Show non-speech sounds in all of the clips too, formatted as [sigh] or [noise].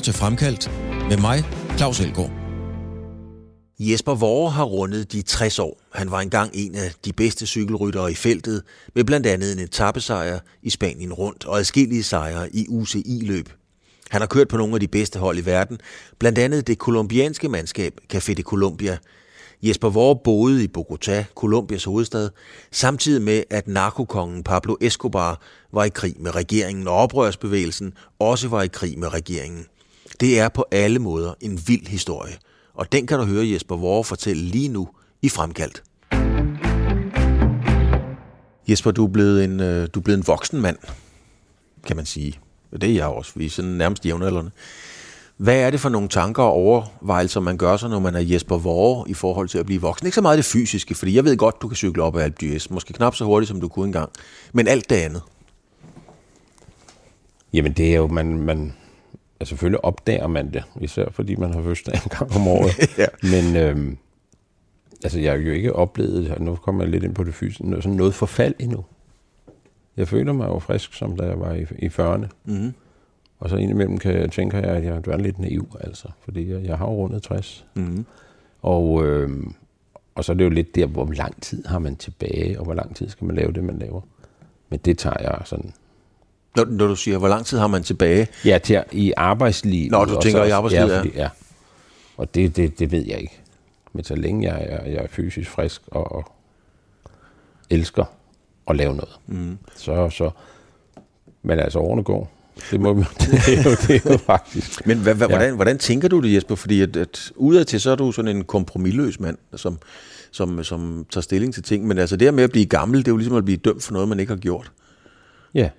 lytter til Fremkaldt med mig, Claus Elgaard. Jesper Vore har rundet de 60 år. Han var engang en af de bedste cykelryttere i feltet, med blandt andet en etappesejr i Spanien rundt og adskillige sejre i UCI-løb. Han har kørt på nogle af de bedste hold i verden, blandt andet det kolumbianske mandskab Café de Colombia. Jesper Vore boede i Bogotá, Colombias hovedstad, samtidig med at narkokongen Pablo Escobar var i krig med regeringen, og oprørsbevægelsen også var i krig med regeringen. Det er på alle måder en vild historie, og den kan du høre Jesper Vore fortælle lige nu i Fremkaldt. Jesper, du er blevet en, øh, du er blevet en voksen mand, kan man sige. Det er jeg også, vi er sådan nærmest jævnaldrende. Hvad er det for nogle tanker og overvejelser, man gør sig, når man er Jesper Vore i forhold til at blive voksen? Ikke så meget det fysiske, fordi jeg ved godt, du kan cykle op ad Alp d'Huez. Måske knap så hurtigt, som du kunne engang. Men alt det andet. Jamen det er jo, man, man altså selvfølgelig opdager man det, især fordi man har fødselsdag en gang om året. [laughs] Ja. Men øhm, altså jeg har jo ikke oplevet, og nu kommer jeg lidt ind på det fysiske, sådan noget forfald endnu. Jeg føler mig jo frisk, som da jeg var i, i 40'erne. Mm. Og så indimellem kan jeg, tænker jeg, at jeg er lidt naiv, altså. Fordi jeg, jeg har jo rundet 60. Mm. Og, øhm, og så er det jo lidt der, hvor lang tid har man tilbage, og hvor lang tid skal man lave det, man laver. Men det tager jeg sådan Når, når du siger, hvor lang tid har man tilbage? Ja, til i arbejdslivet. Nå, du tænker så- i arbejdslivet, ja. ja. Fordi, ja. Og det, det, det ved jeg ikke. Men så længe jeg er, jeg er fysisk frisk og, og elsker at lave noget, Mm. så, så... Men altså, årene går. Det, må, det, er jo, det er jo [laughs] faktisk... Men hvad, hvad, Ja. hvordan, hvordan tænker du det, Jesper? Fordi at, at udadtil, så er du sådan en kompromilløs mand, som, som, som tager stilling til ting. Men altså det her med at blive gammel, det er jo ligesom at blive dømt for noget, man ikke har gjort. Ja,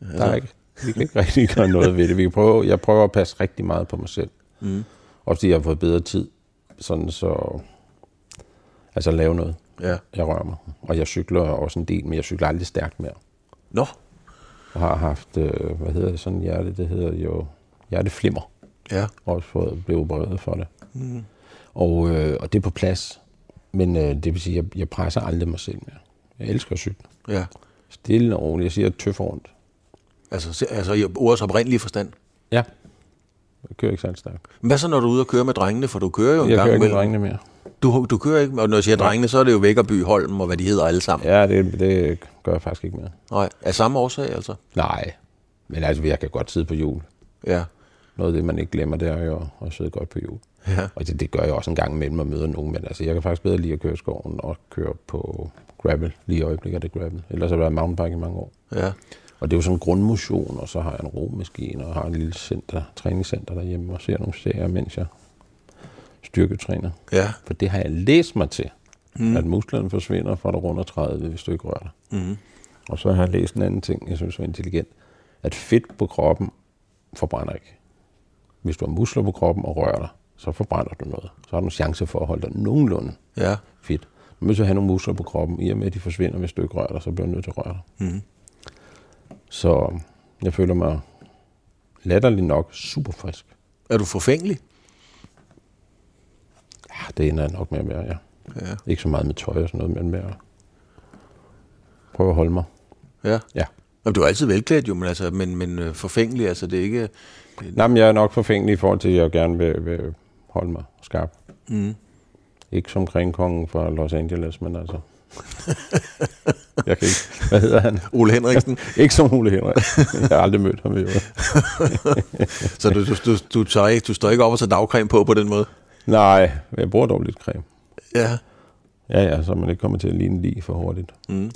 der er ikke, vi kan ikke rigtig gøre noget ved det. Vi kan prøve, jeg prøver at passe rigtig meget på mig selv. Mm. Også fordi jeg har fået bedre tid. Sådan så... Altså lave noget. Ja. Jeg rører mig. Og jeg cykler også en del, men jeg cykler aldrig stærkt mere. Nå, Og har haft, øh, hvad hedder det, sådan hjerte, det hedder jo hjerteflimmer. ja. Og også fået blevet opereret for det. Mm. Og, øh, og det er på plads. Men øh, det vil sige, at jeg, jeg presser aldrig mig selv mere. Jeg elsker at cykle. Ja. Stille og roligt. Jeg siger tøffer rundt. Altså, altså i ordets oprindelige forstand. Ja. Jeg kører ikke særlig stærkt. Men hvad så, når du er ude og køre med drengene? For du kører jo en Jeg gang kører ikke med drengene mere. Du, du kører ikke, og når jeg siger drengene, så er det jo Vækkerby, Holm og hvad de hedder alle sammen. Ja, det, det gør jeg faktisk ikke mere. Nej, af samme årsag altså. Nej. Men altså, jeg kan godt sidde på hjul. Ja. Noget af det, man ikke glemmer, det er jo at- sidde godt på hjul. Ja. Og det, det gør jeg også en gang imellem at møde nogen, men altså, jeg kan faktisk bedre lide at køre i skoven og køre på gravel. Lige i øjeblikket det gravel. Ellers har det været mountainbike i mange år. Ja. Og det er jo sådan en grundmotion, og så har jeg en romaskine, og har et lille center, træningscenter derhjemme, og ser nogle serier, mens jeg styrketræner. Ja. For det har jeg læst mig til, Mm. at musklerne forsvinder fra du runder 30, hvis du ikke rører dig. Mm. Og så har jeg læst en anden ting, jeg synes var intelligent, at fedt på kroppen forbrænder ikke. Hvis du har muskler på kroppen og rører dig, så forbrænder du noget. Så har du en chance for at holde dig nogenlunde Ja. fedt. Du er nødt til at have nogle muskler på kroppen. I og med, at de forsvinder, hvis du ikke rører dig, så bliver du nødt til at røre dig. Mm. Så jeg føler mig latterligt nok super frisk. Er du forfængelig? Ja, det ender jeg nok med at være, ja. Ja. Ikke så meget med tøj og sådan noget, men med at prøve at holde mig. Ja. Ja. Jamen, du er altid velklædt jo, men, altså, men, men øh, forfængelig, altså det er ikke... Nej, men jeg er nok forfængelig i forhold til, at jeg gerne vil, vil holde mig skarp. Mm. Ikke som kringkongen fra Los Angeles, men altså... jeg kan ikke... Hvad hedder han? Ole Henriksen. [laughs] ikke som Ole Henrik. Jeg har aldrig mødt ham i øvrigt. [laughs] Så du, du, du, du, tager ikke, du står ikke op og tager dagcreme på på den måde? Nej, jeg bruger dog lidt creme. Ja. Ja, ja, så man ikke kommer til at ligne lige for hurtigt. Mm.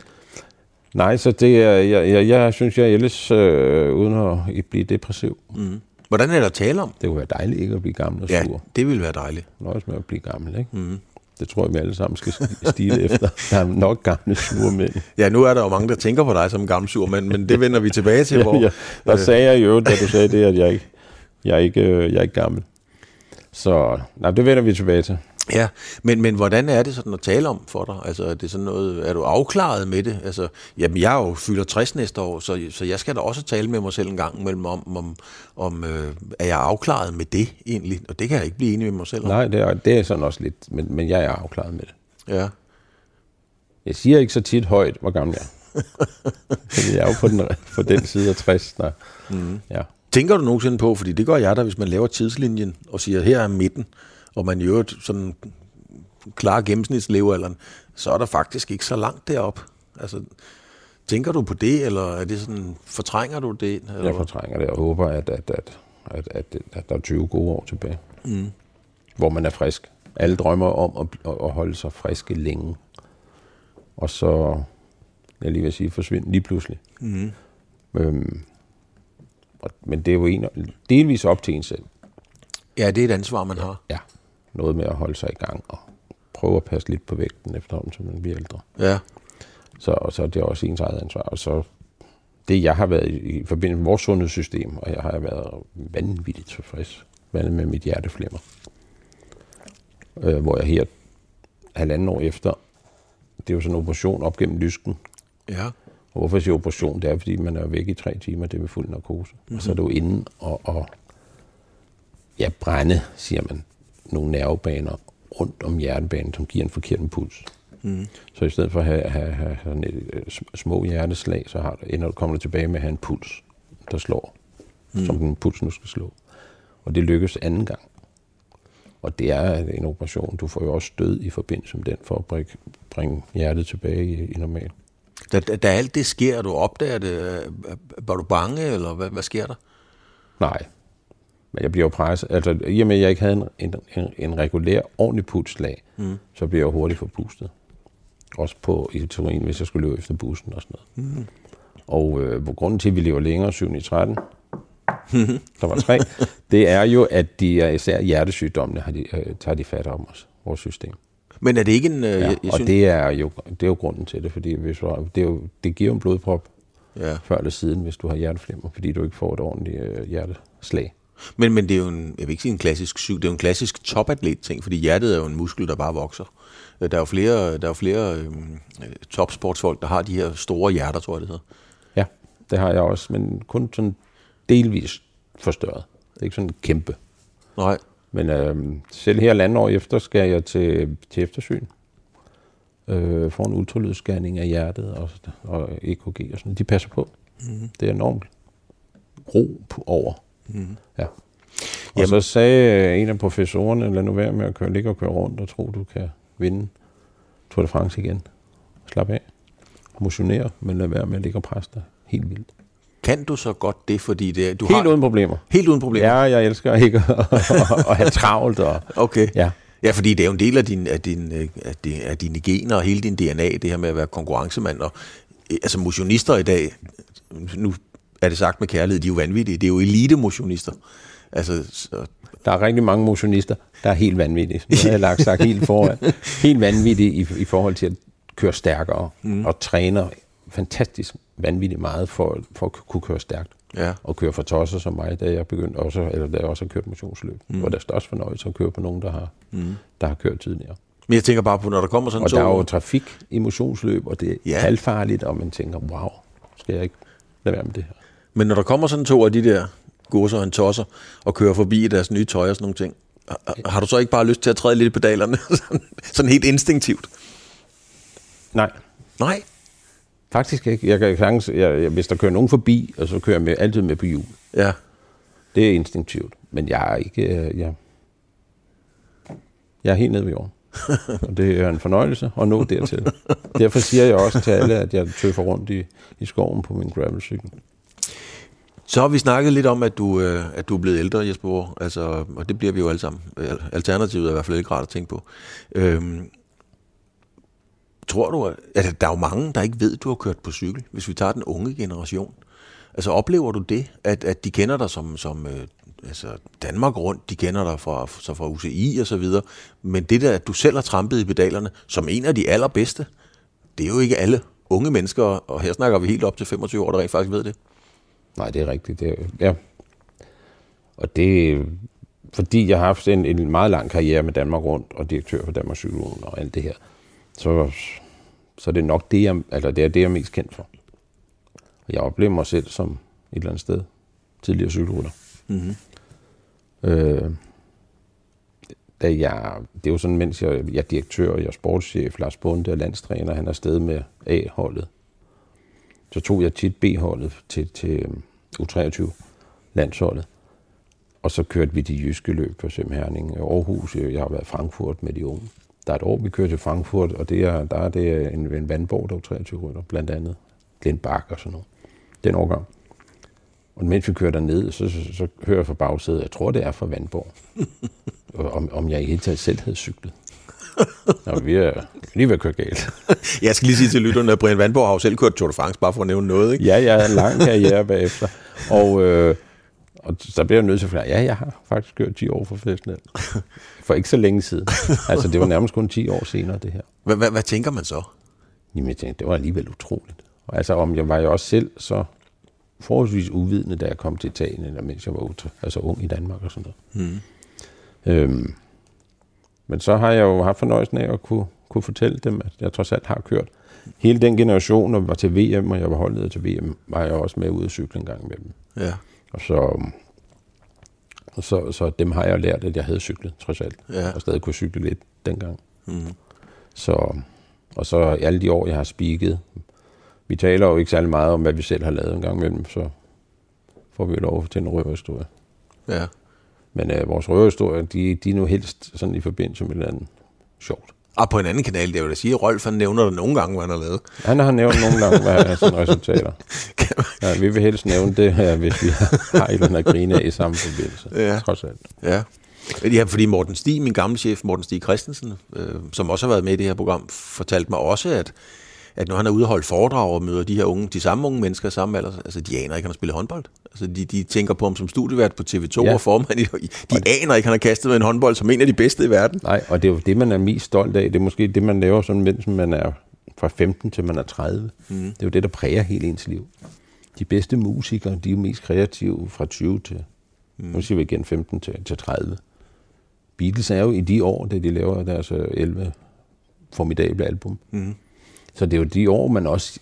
Nej, så det er, jeg, jeg, jeg synes, jeg er ellers, øh, uden at blive depressiv. Mm. Hvordan er der at tale om? Det kunne være dejligt ikke at blive gammel og Ja, sur. det ville være dejligt. Nøjes med at blive gammel, ikke? Mm. Det tror jeg, vi alle sammen skal sti- stile efter. Der er nok gamle sure mænd. Ja, nu er der jo mange, der tænker på dig som en gammel sur mand, men det vender vi tilbage til, hvor... ja, der øh, sagde jeg jo, da du sagde det, at jeg ikke, jeg er ikke, øh, jeg er ikke gammel. Så nej, det vender vi tilbage til. Ja, men, men hvordan er det sådan at tale om for dig? Altså, er, det sådan noget, er du afklaret med det? Altså, jamen, jeg er jo fylder 60 næste år, så, så jeg skal da også tale med mig selv en gang imellem om, om, om øh, er jeg afklaret med det egentlig? Og det kan jeg ikke blive enig med mig selv om. Nej, det er, det er sådan også lidt, men, men jeg er afklaret med det. Ja. Jeg siger ikke så tit højt, hvor gammel jeg er. [laughs] Jeg er jo på den, på den side af 60. Der. Mm. Ja. Tænker du nogensinde på, fordi det gør jeg da, hvis man laver tidslinjen og siger, her er midten, og man i øvrigt sådan klarer gennemsnitslevealderen, så er der faktisk ikke så langt derop. Altså, tænker du på det, eller er det sådan, fortrænger du det? Eller? Jeg fortrænger det og håber, at, at, at, at, at, at der er 20 gode år tilbage, mm. hvor man er frisk. Alle drømmer om at, at holde sig friske længe. Og så, jeg lige vil sige, forsvinde lige pludselig. Mm. Øhm, og, men det er jo en, delvis op til en selv. Ja, det er et ansvar, man har. Ja, noget med at holde sig i gang og prøve at passe lidt på vægten efterhånden, som man bliver ældre. Ja. Så, og så er det også ens eget ansvar. Og så det, jeg har været i, i forbindelse med vores sundhedssystem, og jeg har været vanvittigt tilfreds med mit hjerteflimmer. Øh, hvor jeg her halvanden år efter, det er jo sådan en operation op gennem lysken. Ja. Og hvorfor jeg siger operation, det er, fordi man er væk i tre timer, det er ved fuld narkose. Mm-hmm. Og så er du inde og, og ja, brænde, siger man, nogle nervebaner rundt om hjertebanen, som giver en forkert impuls. Mm. Så i stedet for at have, have, have have et, øh, små hjerteslag, så har, ender du kommer du tilbage med at have en puls, der slår, mm. som den puls nu skal slå. Og det lykkes anden gang. Og det er en operation. Du får jo også død i forbindelse med den, for at bringe, bringe hjertet tilbage i, i normal. Da, da, da alt det sker, du opdager det, var du bange, eller hvad, hvad sker der? Nej, men jeg bliver jo presset. Altså, i og med, at jeg ikke havde en, en, en, en regulær, ordentlig pulslag, mm. så bliver jeg hurtigt forpustet. Også på i teorien, hvis jeg skulle løbe efter bussen og sådan noget. Mm. Og øh, på grunden til, at vi lever længere, 7 i 13, [laughs] der var tre, det er jo, at de er især hjertesygdommene, har de, øh, tager de fat om os, vores system. Men er det ikke en... Øh, ja, og synes... det, er jo, det er jo grunden til det, fordi hvis du, det, er jo, det giver en blodprop ja. før eller siden, hvis du har hjerteflimmer, fordi du ikke får et ordentligt øh, hjerteslag. Men, men det er jo en, jeg vil ikke sige en klassisk syg, det er jo en klassisk topatlet-ting, fordi hjertet er jo en muskel, der bare vokser. Øh, der er jo flere, der er jo flere øhm, topsportsfolk, der har de her store hjerter, tror jeg det hedder. Ja, det har jeg også, men kun sådan delvis forstørret. Det er ikke sådan kæmpe. Nej. Men øhm, selv her land år efter skal jeg til, til eftersyn. Øh, får en ultralydsscanning af hjertet og, og EKG og sådan De passer på. Mm. Det er enormt ro over. Mm. Ja. Og Jamen. så sagde en af professorerne, lad nu være med at køre, ligge og køre rundt og tro, du kan vinde Tour de France igen. Slap af. Motionere, men lad være med at ligge og presse dig. Helt vildt. Kan du så godt det, fordi det, du helt har... uden problemer. Helt uden problemer? Ja, jeg elsker ikke at, at, at have travlt. Og, okay. Ja. Ja, fordi det er jo en del af, din, af, din, af, din, af dine gener og hele din DNA, det her med at være konkurrencemand. Og, altså motionister i dag, nu er det sagt med kærlighed, de er jo vanvittige. Det er jo elite-motionister. Altså, så... Der er rigtig mange motionister, der er helt vanvittige. Nu har jeg lagt sagt [laughs] helt foran. Helt vanvittige i, i forhold til at køre stærkere mm. og træner fantastisk vanvittigt meget for, for at kunne køre stærkt. Ja. Og køre for tosser som mig, da jeg begyndte også, eller da jeg også har kørt motionsløb. Mm. Og det er størst fornøjelse at køre på nogen, der har, mm. der har kørt tidligere. Men jeg tænker bare på, når der kommer sådan Og tog... der er jo trafik i motionsløb, og det er ja. halvfarligt, og man tænker, wow, skal jeg ikke lade være med det her? Men når der kommer sådan to af de der godser og en tosser, og kører forbi i deres nye tøj og sådan nogle ting, har du så ikke bare lyst til at træde lidt i pedalerne? [laughs] sådan helt instinktivt? Nej. Nej? Faktisk ikke. Jeg kan sagtens, jeg, jeg, hvis der kører nogen forbi, og så kører jeg med, altid med på hjul. Ja. Det er instinktivt. Men jeg er ikke... Øh, jeg, jeg er helt nede ved jorden. [laughs] og det er en fornøjelse at nå dertil. Derfor siger jeg også til alle, at jeg tøffer rundt i, i skoven på min gravelcykel. Så har vi snakket lidt om, at du, øh, at du er blevet ældre, Jesper altså, og det bliver vi jo alle sammen. Alternativet er i hvert fald ikke rart at tænke på. Øhm, tror du, at altså, der er jo mange, der ikke ved, at du har kørt på cykel, hvis vi tager den unge generation. Altså oplever du det, at, at de kender dig som, som øh, altså Danmark rundt, de kender dig fra, så fra UCI og så videre, men det der, at du selv har trampet i pedalerne, som en af de allerbedste, det er jo ikke alle unge mennesker, og her snakker vi helt op til 25 år, der rent faktisk ved det. Nej, det er rigtigt. Det er, ja. Og det fordi jeg har haft en, en meget lang karriere med Danmark rundt, og direktør for Danmarks Cykelunion og alt det her, så, så det er nok det, jeg, altså det er det, jeg er mest kendt for. Og jeg oplever mig selv som et eller andet sted tidligere cykelrytter. Mm-hmm. Øh, da jeg, det er jo sådan, mens jeg, jeg er direktør, jeg er sportschef, Lars Bunde er landstræner, han er afsted med A-holdet. Så tog jeg tit B-holdet til, til øhm, U23. landsholdet. Og så kørte vi de jyske løb på Søm Herning, Aarhus, jeg har været i Frankfurt med de unge. Der er et år, vi kører til Frankfurt, og det er, der er det en, en vandborg, der er 23 rytter, blandt andet. Glenn Bak og sådan noget. Den årgang. Og mens vi kører derned, så, så, så hører jeg fra bagsædet, jeg tror, det er fra Vandborg. [laughs] om, om jeg i hele taget selv havde cyklet. [laughs] Nå, vi er lige ved at køre galt. [laughs] jeg skal lige sige til lytterne, at Brian Vandborg har jo selv kørt Tour de France, bare for at nævne noget, ikke? Ja, jeg har en lang [laughs] karriere bagefter. Og, øh, og så bliver jeg nødt til at forklare, ja, jeg har faktisk kørt 10 år for professionel. For ikke så længe siden. Altså, det var nærmest kun 10 år senere, det her. Hvad, tænker man så? Jamen, jeg tænkte, det var alligevel utroligt. Altså, om jeg var jo også selv så forholdsvis uvidende, da jeg kom til Italien, eller mens jeg var altså ung i Danmark og sådan noget. Mm. Øhm, men så har jeg jo haft fornøjelsen af at kunne, kunne fortælle dem, at jeg trods alt har kørt. Hele den generation, når vi var til VM, og jeg var holdet til VM, var jeg også med ude at cykle en gang med dem. Ja. Og så, så, så dem har jeg lært, at jeg havde cyklet, trods alt. Ja. Og stadig kunne cykle lidt dengang. Mm. Så, og så alle de år, jeg har spiket, vi taler jo ikke særlig meget om, hvad vi selv har lavet en gang imellem, så får vi lov til en røverhistorie. Ja. Men øh, vores røverhistorier, de, de er nu helst sådan i forbindelse med et eller andet sjovt. Og på en anden kanal, det vil da sige, at Rolf han nævner det nogle gange, hvad han har lavet. Han har nævnt nogle gange, hvad er sine resultater. [laughs] Ja, vi vil helst nævne det her, hvis vi har et eller andet grine i samme forbindelse. Ja. Trods alt. Ja. Ja, fordi Morten Stig, min gamle chef, Morten Stig Christensen, øh, som også har været med i det her program, fortalte mig også, at at når han er ude og holde foredrag og møder de her unge, de samme unge mennesker samme alder, altså de aner ikke, at han har spillet håndbold. Altså de, de tænker på ham som studievært på TV2 ja. og formand. De, de aner ikke, at han har kastet med en håndbold som en af de bedste i verden. Nej, og det er jo det, man er mest stolt af. Det er måske det, man laver sådan, mens man er fra 15 til man er 30. Mm. Det er jo det, der præger hele ens liv. De bedste musikere, de er mest kreative fra 20 til, mm. nu siger vi igen 15 til, til 30. Beatles er jo i de år, da de laver deres 11 øh, formidable album. Mm så det er jo de år, man også...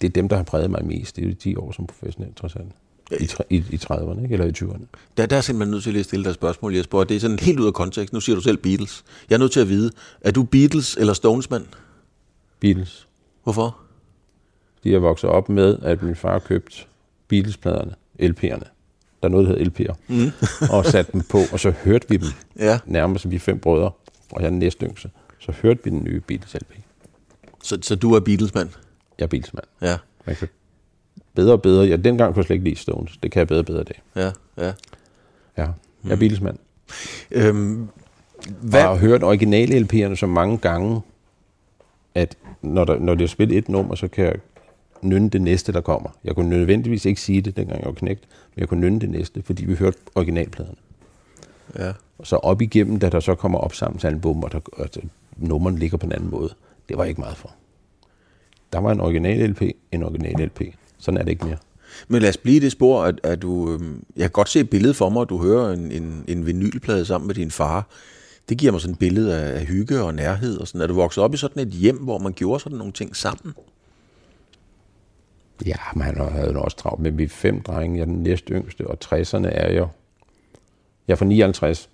Det er dem, der har præget mig mest. Det er jo de år som professionel, trods alt. I, i, i 30'erne, ikke? eller i 20'erne. Der, der er simpelthen nødt til at stille dig spørgsmål, Jesper, og det er sådan helt ud af kontekst. Nu siger du selv Beatles. Jeg er nødt til at vide, er du Beatles eller Stones mand? Beatles. Hvorfor? De er vokset op med, at min far købte Beatles-pladerne, LP'erne. Der er noget, der hedder LP'er. Mm. [laughs] og satte dem på, og så hørte vi dem. Ja. Nærmest som vi fem brødre, og jeg er den næste yngste. Så hørte vi den nye Beatles-LP. Så, så du er Beatles-mand? Jeg er Beatles-mand. Ja. Man kan bedre og bedre. Ja, dengang kunne jeg slet ikke lide Stones. Det kan jeg bedre og bedre i dag. Ja, ja. Ja, jeg er Beatles-mand. Øhm, hvad? Og har hørt originale LP'erne så mange gange, at når, der, når de har spillet et nummer, så kan jeg nynne det næste, der kommer. Jeg kunne nødvendigvis ikke sige det, dengang jeg var knægt, men jeg kunne nynne det næste, fordi vi hørte originalpladerne. Ja. Og så op igennem, da der så kommer op sammen til album, og der, altså, nummeren ligger på en anden måde, det var ikke meget for. Der var en original LP, en original LP. Sådan er det ikke mere. Men lad os blive i det spor, at, at du, øh, jeg kan godt se et billede for mig, at du hører en, en, en vinylplade sammen med din far. Det giver mig sådan et billede af, af hygge og nærhed. Og sådan. Er du vokset op i sådan et hjem, hvor man gjorde sådan nogle ting sammen? Ja, man havde også travlt med vi fem drenge. Jeg er den næste yngste, og 60'erne er jo... Jeg er fra 59,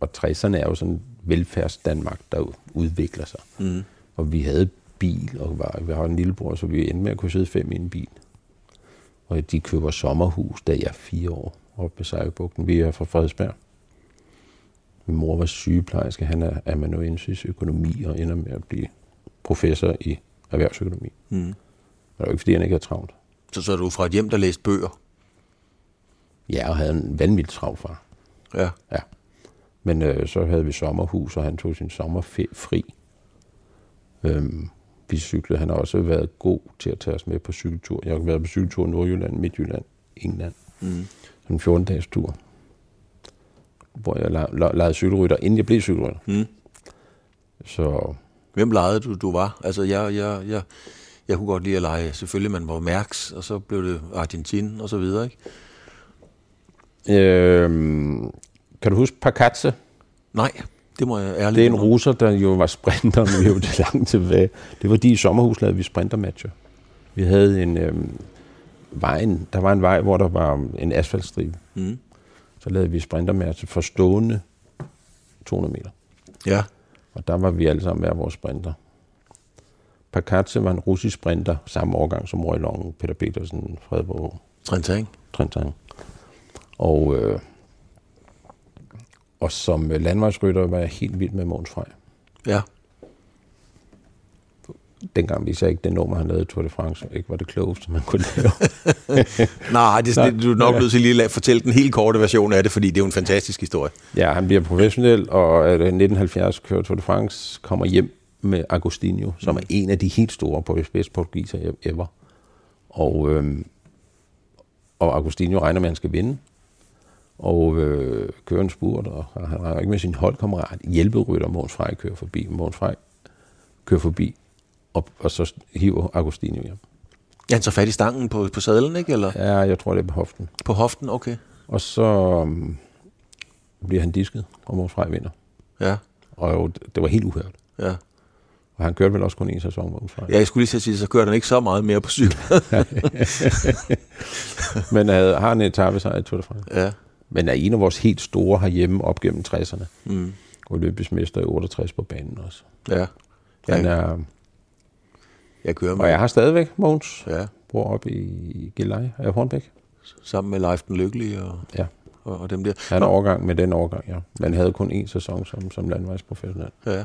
og 60'erne er jo sådan velfærds Danmark, der udvikler sig. Mm. Og vi havde bil, og var, vi har en lillebror, så vi endte med at kunne sidde fem i en bil. Og de køber sommerhus, da jeg er fire år, oppe ved Sejlbugten. Vi er fra Frederiksberg. Min mor var sygeplejerske, han er amanuensis økonomi og ender med at blive professor i erhvervsøkonomi. Mm. Men det var ikke, fordi han ikke havde travlt. Så så er du fra et hjem, der læste bøger? Ja, og havde en vanvittig travl far. Ja. Ja. Men øh, så havde vi sommerhus, og han tog sin sommerferie fri. Øhm, vi cyklede. Han har også været god til at tage os med på cykeltur. Jeg har været på cykeltur i Nordjylland, Midtjylland, England. Mm. En 14-dages tur, hvor jeg legede la- cykelrytter, inden jeg blev cykelrytter. Mm. Så... Hvem legede du, du var? Altså, jeg, jeg, jeg, jeg kunne godt lide at lege. Selvfølgelig, man var Mærks, og så blev det Argentin og så videre, ikke? Øhm, kan du huske Pakatse? Nej, det må jeg ærligt Det er en russer, der jo var sprinter, men vi er jo til langt tilbage. Det var de i sommerhus, lavede vi sprintermatcher. Vi havde en øhm, vejen, der var en vej, hvor der var en asfaltstribe. Mm. Så lavede vi sprintermatcher for stående 200 meter. Ja. Og der var vi alle sammen hver vores sprinter. Pakatse var en russisk sprinter, samme årgang som Roy Long, Peter Petersen, Fredborg. Trentang. Trentang. Og, øh, og som landvejsrytter var jeg helt vild med Måns Frey. Ja. Dengang viser jeg ikke det nummer, han lavede i Tour de France, ikke var det klogeste, man kunne lave. [laughs] Nej, det er du er nok nødt til lige at fortælle den helt korte version af det, fordi det er jo en fantastisk historie. Ja, han bliver professionel, og i 1970 kører Tour de France, kommer hjem med Agostinho, som er en af de helt store på bedste portugiser ever. Og, øhm, og Agostinho regner med, at han skal vinde. Og øh, kører en spurt, og han regner ikke med sin holdkammerat. Hjælperytter Måns Frey kører forbi. Måns Frey kører forbi, og, og så hiver Agostinho hjem. Ja, han tager fat i stangen på, på sadlen, ikke? Eller? Ja, jeg tror, det er på hoften. På hoften, okay. Og så um, bliver han disket, og Måns Frey vinder. Ja. Og det var helt uhørt. Ja. Og han kørte vel også kun en sæson, Måns Frey. Ja, jeg skulle lige sige, så kørte han ikke så meget mere på cykel. [laughs] Men uh, har en etape sig i Tour de France. ja. Men er en af vores helt store herhjemme op gennem 60'erne. Mm. Olympisk mester i 68 på banen også. Ja. Han er, Jeg kører med. og jeg har stadigvæk Måns. Ja. Bor oppe i Gilleleje af Hornbæk. Sammen med Leif den Lykkelige og, Ja. og, og dem der. Han er overgang med den overgang, ja. Men havde kun én sæson som, som landvejsprofessionel. Ja.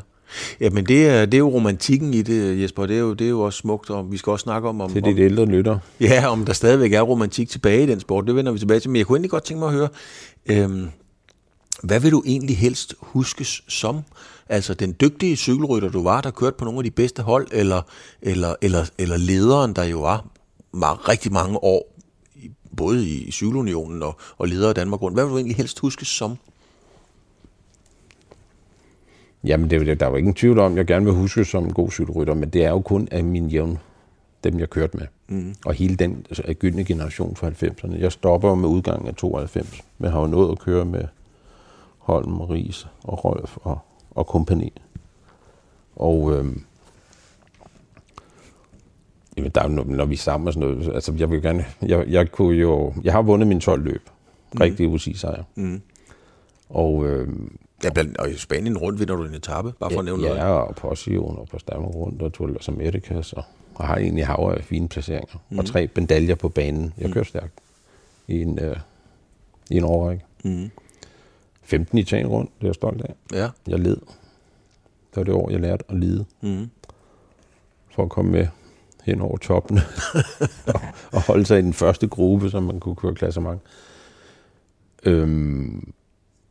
Ja, men det er, det er jo romantikken i det, Jesper. Det er jo, det er jo også smukt, og vi skal også snakke om, om, Til de ældre lytter. ja, om der stadigvæk er romantik tilbage i den sport. Det vender vi tilbage til. Men jeg kunne egentlig godt tænke mig at høre, øhm, hvad vil du egentlig helst huskes som? Altså den dygtige cykelrytter, du var, der kørte på nogle af de bedste hold, eller, eller, eller, eller lederen, der jo var meget, rigtig mange år, både i Cykelunionen og, og leder af Danmark rundt. Hvad vil du egentlig helst huskes som? Jamen, det, er der er jo ingen tvivl om, jeg gerne vil huske som en god cykelrytter, men det er jo kun af min jævn, dem jeg kørte med. Mm. Og hele den altså, gyldne generation fra 90'erne. Jeg stopper med udgangen af 92, men har jo nået at køre med Holm, Ries og Rolf og, og kompagni. Og øhm, jamen, der er, jo når vi er sammen og sådan noget, altså jeg vil gerne, jeg, jeg kunne jo, jeg har vundet min 12 løb. Rigtig UCI-sejr. Mm. Og øhm, Ja, blandt, og i Spanien rundt vinder du en etape, bare for at nævne ja, noget. Ja, og på Sion og på Stammer rundt og Tour de las Americas, og, og har egentlig hav af fine placeringer. Mm. Og tre medaljer på banen. Jeg kører stærkt i en, øh, i en årrække. Mm. 15 i Italien rundt, det er jeg stolt af. Ja. Jeg led. Det var det år, jeg lærte at lide, Mm. for at komme med hen over toppen og, [laughs] og holde sig i den første gruppe, som man kunne køre klassement. Øhm,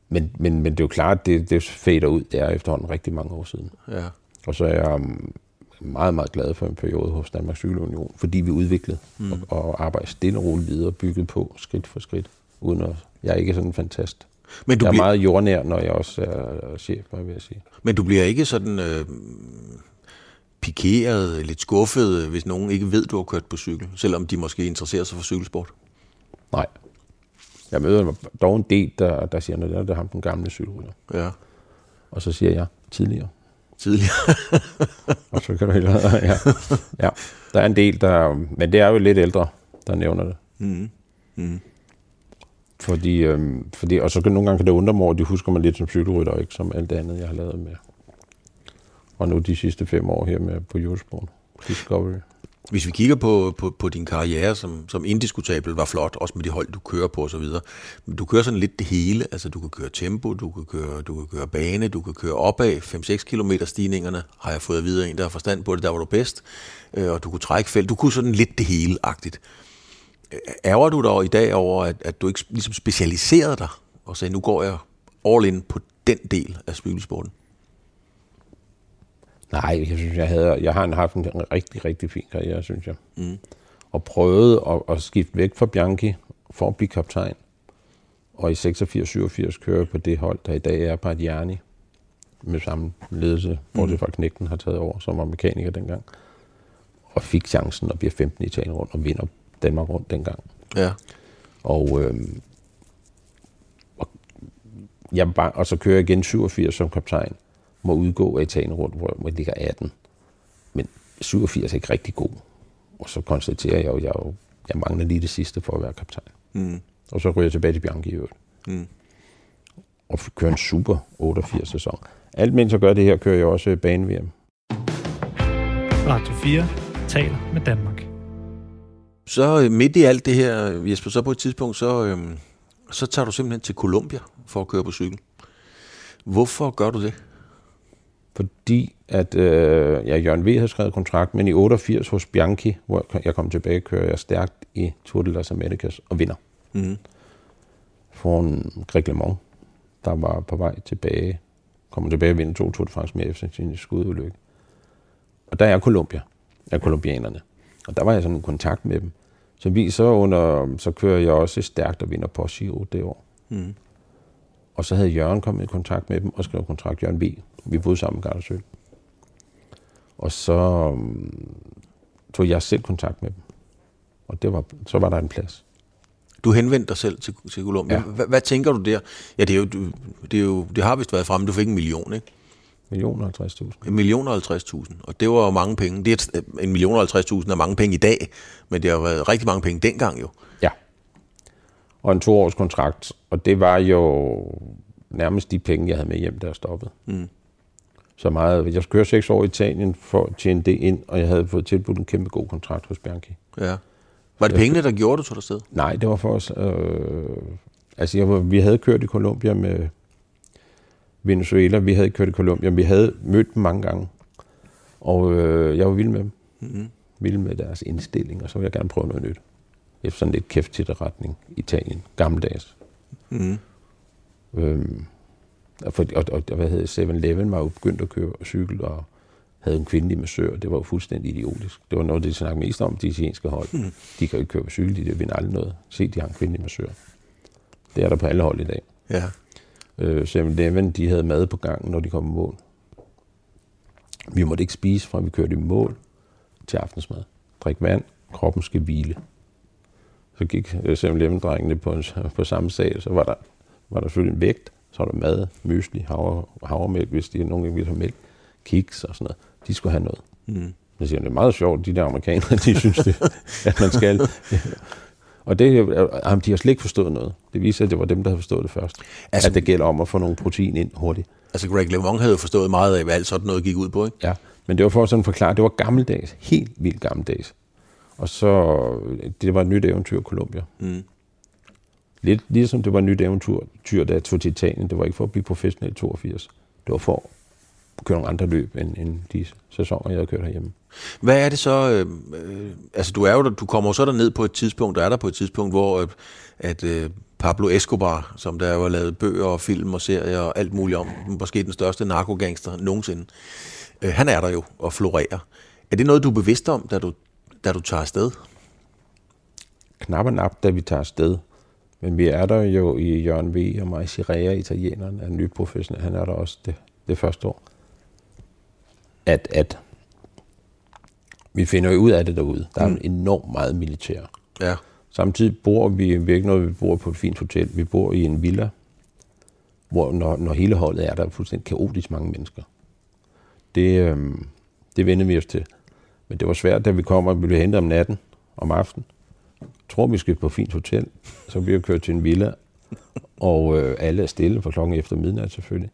men, men, men det er jo klart, at det, det fader ud. Det er efterhånden rigtig mange år siden. Ja. Og så er jeg um, meget, meget glad for en periode hos Danmarks Cykelunion, fordi vi udviklede mm. og, og arbejder stille og roligt videre, bygget på skridt for skridt, uden at, jeg er ikke sådan en fantast. Men, du Jeg er bliver, meget jordnær, når jeg også er chef, vil jeg sige. men du bliver ikke sådan øh, pikeret, lidt skuffet, hvis nogen ikke ved, du har kørt på cykel, selvom de måske interesserer sig for cykelsport? Nej. Jeg møder dog en del, der, der siger, at det er ham den gamle cykelrytter. Ja. Og så siger jeg tidligere. Tidligere. [laughs] Og så kan du hellere, ja. ja. Der er en del, der, men det er jo lidt ældre, der nævner det. mm. Mm. Fordi, øhm, fordi, og så kan nogle gange kan det undre mig over, at de husker mig lidt som cykelrytter, og ikke som alt det andet, jeg har lavet med. Og nu de sidste fem år her med på Eurosport Discovery. Hvis vi kigger på, på, på din karriere, som, som indiskutabel var flot, også med de hold, du kører på osv., men du kører sådan lidt det hele. Altså, du kan køre tempo, du kan køre, du kan køre bane, du kan køre opad 5-6 km stigningerne, har jeg fået videre en, der har forstand på det, der var du bedst. Øh, og du kunne trække felt. Du kunne sådan lidt det hele-agtigt. Ærger du dig i dag over, at, at du ikke ligesom specialiserede dig, og sagde, nu går jeg all in på den del af cykelsporten? Nej, jeg synes, jeg, havde, jeg har haft en rigtig, rigtig fin karriere, synes jeg. Mm. Og prøvede at, at skifte væk fra Bianchi for at blive kaptajn. Og i 86-87 kører jeg på det hold, der i dag er Bardiani med samme ledelse, hvor det fra knægten har taget over, som var mekaniker dengang. Og fik chancen at blive 15 i Italien rundt og vinder Danmark rundt dengang. Ja. Og, øhm, og, jeg og så kører jeg igen 87 som kaptajn. Må udgå af Italien rundt, hvor jeg ligger 18. Men 87 er ikke rigtig god. Og så konstaterer jeg jo, at jeg, jo, jeg mangler lige det sidste for at være kaptajn. Mm. Og så ryger jeg tilbage til Bianchi i øvrigt. Mm. Og kører en super 88 sæson. Alt mens jeg gør det her, kører jeg også bane-VM. Radio 4 taler med Danmark. Så øh, midt i alt det her, Jesper, så på et tidspunkt, så, øhm, Så tager du simpelthen til Colombia for at køre på cykel. Hvorfor gør du det? Fordi at øh, ja, Jørgen V. havde skrevet kontrakt, men i 88 hos Bianchi, hvor jeg kom tilbage, kører jeg stærkt i Tour de las Americas og vinder. Mm. Foran Greg LeMond, der var på vej tilbage, kommer tilbage og vinder to Tour de France med efter sin skudulykke. Og der er Colombia, er kolumbianerne. Og der var jeg sådan i kontakt med dem. Så vi så under, så kører jeg også stærkt og vinder på Giro det år. Mm. Og så havde Jørgen kommet i kontakt med dem og skrevet kontrakt Jørgen V. Vi boede sammen med Gardersøl. Og så um, tog jeg selv kontakt med dem. Og det var, så var der en plads. Du henvendte dig selv til, til Colombia. Ja. Hvad, hvad tænker du der? Ja, det, er jo, det, er jo, det har vist været fremme. Du fik en million, ikke? Millioner 50.000. En million og 50.000. Og det var jo mange penge. Det er en million og 50.000 er mange penge i dag, men det har været rigtig mange penge dengang jo. Ja. Og en toårs kontrakt. Og det var jo nærmest de penge, jeg havde med hjem, der stoppede. Mm. Så meget. Jeg skulle køre seks år i Italien for at tjene det ind, og jeg havde fået tilbudt en kæmpe god kontrakt hos Bianchi. Ja. Var det pengene, der gjorde, du tog sted? Nej, det var for os. Øh, altså, jeg var, vi havde kørt i Colombia med Venezuela. Vi havde kørt i Colombia. Vi havde mødt dem mange gange. Og øh, jeg var vild med dem. Mm. Vild med deres indstilling, og så ville jeg gerne prøve noget nyt. Efter sådan lidt kæft til retning. Italien. Gammeldags. Mm. Øhm, og, for, og, og, hvad hedder 7-Eleven var jo begyndt at køre cykel, og havde en kvindelig massør. Det var jo fuldstændig idiotisk. Det var noget, de snakkede mest om, de italienske hold. Mm. De kan jo ikke køre på cykel, de vinder aldrig noget. Se, de har en kvindelig massør. Det er der på alle hold i dag. Ja. Øh, 7-Eleven, de havde mad på gangen, når de kom i mål. Vi måtte ikke spise, fra vi kørte i mål til aftensmad. Drik vand, kroppen skal hvile. Så gik øh, 7-Eleven-drengene på, en, på samme sag, så var der, var der selvfølgelig en vægt, så var der mad, mysli, havre, havremælk, hvis de nogen ville have mælk, kiks og sådan noget. De skulle have noget. Mm. Jeg siger, det er meget sjovt, de der amerikanere, [laughs] de synes det, at man skal. Og det, jamen, de har slet ikke forstået noget. Det viser, at det var dem, der havde forstået det først. Altså- at det gælder om at få nogle protein ind hurtigt. Altså Greg LeMond havde jo forstået meget af, hvad alt sådan noget gik ud på, ikke? Ja, men det var for at sådan forklare, det var gammeldags, helt vildt gammeldags. Og så, det var et nyt eventyr i Colombia. Mm. Lidt ligesom det var et nyt eventyr, tyr, da jeg tog til Italien. Det var ikke for at blive professionel i 82. Det var for at køre nogle andre løb, end, end de sæsoner, jeg havde kørt herhjemme. Hvad er det så? Øh, øh, altså, du, er jo der, du kommer jo så ned på et tidspunkt, der er der på et tidspunkt, hvor øh, at, øh, Pablo Escobar, som der har lavet bøger og film og serier og alt muligt om, måske den største narkogangster nogensinde, øh, han er der jo og florerer. Er det noget, du er bevidst om, da du, da du tager afsted? knap og nap, da vi tager afsted. Men vi er der jo i Jørgen V. og mig, Sirea, italieneren, er ny professionel. Han er der også det, det første år. At, at vi finder jo ud af det derude. Der er mm. enormt meget militær. Ja. Samtidig bor vi, vi er ikke noget, vi bor på et fint hotel. Vi bor i en villa, hvor når, når hele holdet er der fuldstændig kaotisk mange mennesker. Det, øhm, det vendte vi os til. Men det var svært, da vi kommer og vi blev hentet om natten, om aftenen. Tror, vi skal på et fint hotel. Så bliver vi kørt til en villa, og øh, alle er stille for klokken efter midnat selvfølgelig.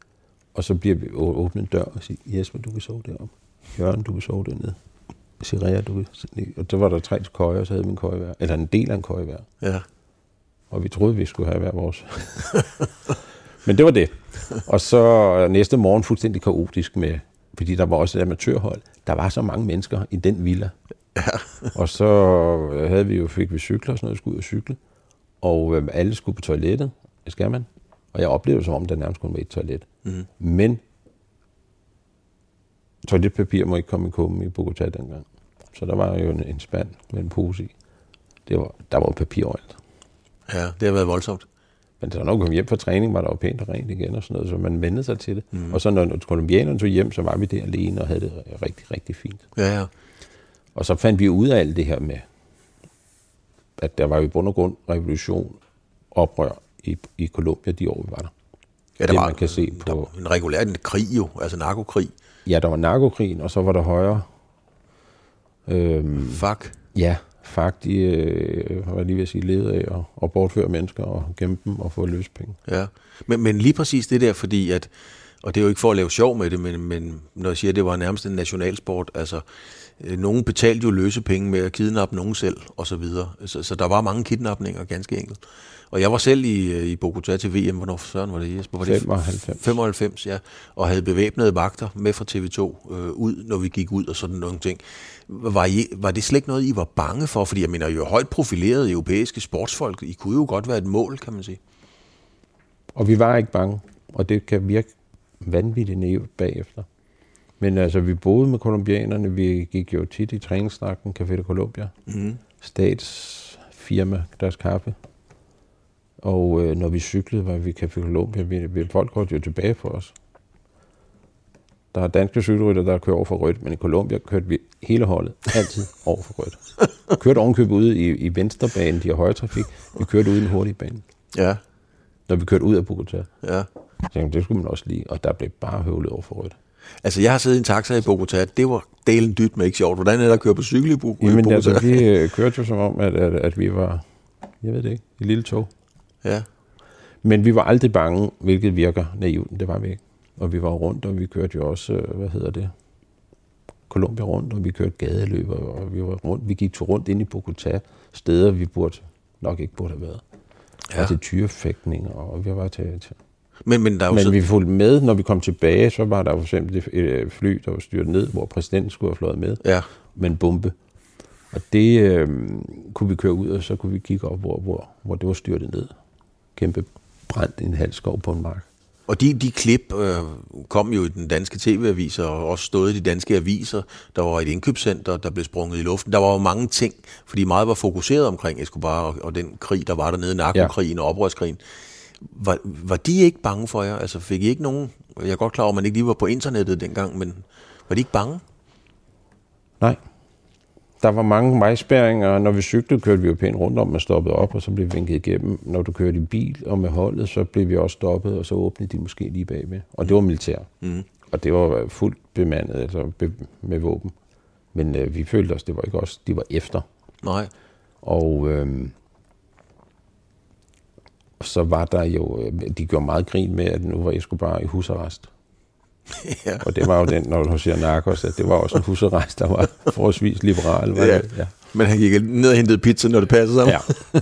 Og så bliver vi åbnet en dør og siger, Jesper, du kan sove deroppe. Jørgen, du kan sove dernede. Sirea, du kan... Og så var der tre køjer, og så havde vi en køje hver. Eller en del af en køje hver. Ja. Og vi troede, vi skulle have hver vores. [laughs] Men det var det. Og så næste morgen fuldstændig kaotisk med, fordi der var også et amatørhold. Der var så mange mennesker i den villa. Ja. [laughs] Og så havde vi jo, fik vi cykler og sådan noget, skulle ud og cykle. Og øh, alle skulle på toilettet. Det skal man. Og jeg oplevede som om, der nærmest kun var et toilet. Mm. Men toiletpapir må ikke komme i kummen i Bogotá dengang. Så der var jo en, en spand med en pose i. Det var, der var jo papir overalt. ja, det har været voldsomt. Men så når kom hjem fra træning, var der jo pænt og rent igen og sådan noget, så man vendte sig til det. Mm. Og så når kolumbianerne tog hjem, så var vi der alene og havde det rigtig, rigtig fint. Ja, ja. Og så fandt vi ud af alt det her med, at der var jo i bund og grund revolution, oprør i, i Colombia de år, vi var der. ja Det, man kan se der på- var en regulær en krig jo, altså narkokrig. Ja, der var narkokrigen, og så var der højre. Øhm, Fuck. ja, FARC, de øh, var lige ved at sige, levede af at, at bortføre mennesker og gemme dem og få løspenge. Ja, men, men lige præcis det der, fordi at, Og det er jo ikke for at lave sjov med det, men, men når jeg siger, at det var nærmest en nationalsport, altså nogen betalte jo løse penge med at kidnappe nogen selv, og så videre. Så, så der var mange kidnapninger, ganske enkelt. Og jeg var selv i, øh, i Bogotá til VM, hvornår søren var det, Jesper? Var det 95. 95, ja. Og havde bevæbnede vagter med fra TV2 øh, ud, når vi gik ud og sådan nogle ting. Var, I, var det slet ikke noget, I var bange for? Fordi jeg mener, jo højt profilerede europæiske sportsfolk, I kunne jo godt være et mål, kan man sige. Og vi var ikke bange, og det kan virke vanvittigt naivt bagefter. Men altså, vi boede med kolumbianerne, vi gik jo tit i træningsnakken, Café de Colombia, Mm. statsfirma, deres kaffe. Og øh, når vi cyklede, var vi i Café Colombia, vi, vi, folk går jo tilbage for os. Der er danske cykelrytter, der kører over for rødt, men i Colombia kørte vi hele holdet altid [laughs] over for rødt. Vi kørte ovenkøbet ude i, i venstrebanen, de har høje trafik. Vi kørte ude i den hurtige bane, Ja, når vi kørte ud af Bogotá. ja. Så tænkte, det skulle man også lige, og der blev bare høvlet over for rødt. Altså, jeg har siddet i en taxa i Bogotá. Det var delen dybt med ikke sjovt. Hvordan er det at køre på cykel i Bo- Jamen, Bogotá? altså, vi øh, kørte jo som om, at, at, at vi var, jeg ved det ikke, et lille tog. Ja, Men vi var aldrig bange, hvilket virker naivt. Det var vi ikke. Og vi var rundt, og vi kørte jo også, øh, hvad hedder det, Colombia rundt, og vi kørte gadeløb, og vi var rundt. Vi gik to rundt ind i Bogotá, steder vi burde nok ikke burde have været. Ja. Ja. Og til tyrefægtning, og vi var til, til. Men, men der er jo Men så... vi fulgte med, når vi kom tilbage, så var der for eksempel et øh, fly, der var styrt ned, hvor præsidenten skulle have fløjet med Ja, med en bombe. Og det øh, kunne vi køre ud, og så kunne vi kigge op, hvor, hvor, hvor det var styrtet ned. Kæmpe brændt i en halv skov på en mark. og de, de klip øh, kom jo i den danske tv-avis, og også stod i de danske aviser. Der var et indkøbscenter, der blev sprunget i luften. Der var jo mange ting, fordi meget var fokuseret omkring Escobar og, og den krig, der var dernede, narkokrigen og oprørskrigen. Var, var de ikke bange for jer? Altså fik I ikke nogen... Jeg er godt klar over, at man ikke lige var på internettet dengang, men var de ikke bange? Nej. Der var mange vejspæringer, og når vi cyklede, kørte vi jo pænt rundt om, man stoppede op, og så blev vi vinket igennem. Når du kørte i bil og med holdet, så blev vi også stoppet, og så åbnede de måske lige bagved. Og det var militær. Mm. Og det var fuldt bemandet, altså be- med våben. Men øh, vi følte os, det var ikke os, de var efter. Nej. Og så var der jo, øh, de gjorde meget grin med, at nu var Escobar i husarrest. [laughs] ja. Og det var jo den, når du siger narkos, at det var også en husarrest, der var [laughs] forholdsvis liberal. Var Ja. det? ja. Men han gik ned og hentede pizza, når det passede sammen. ja.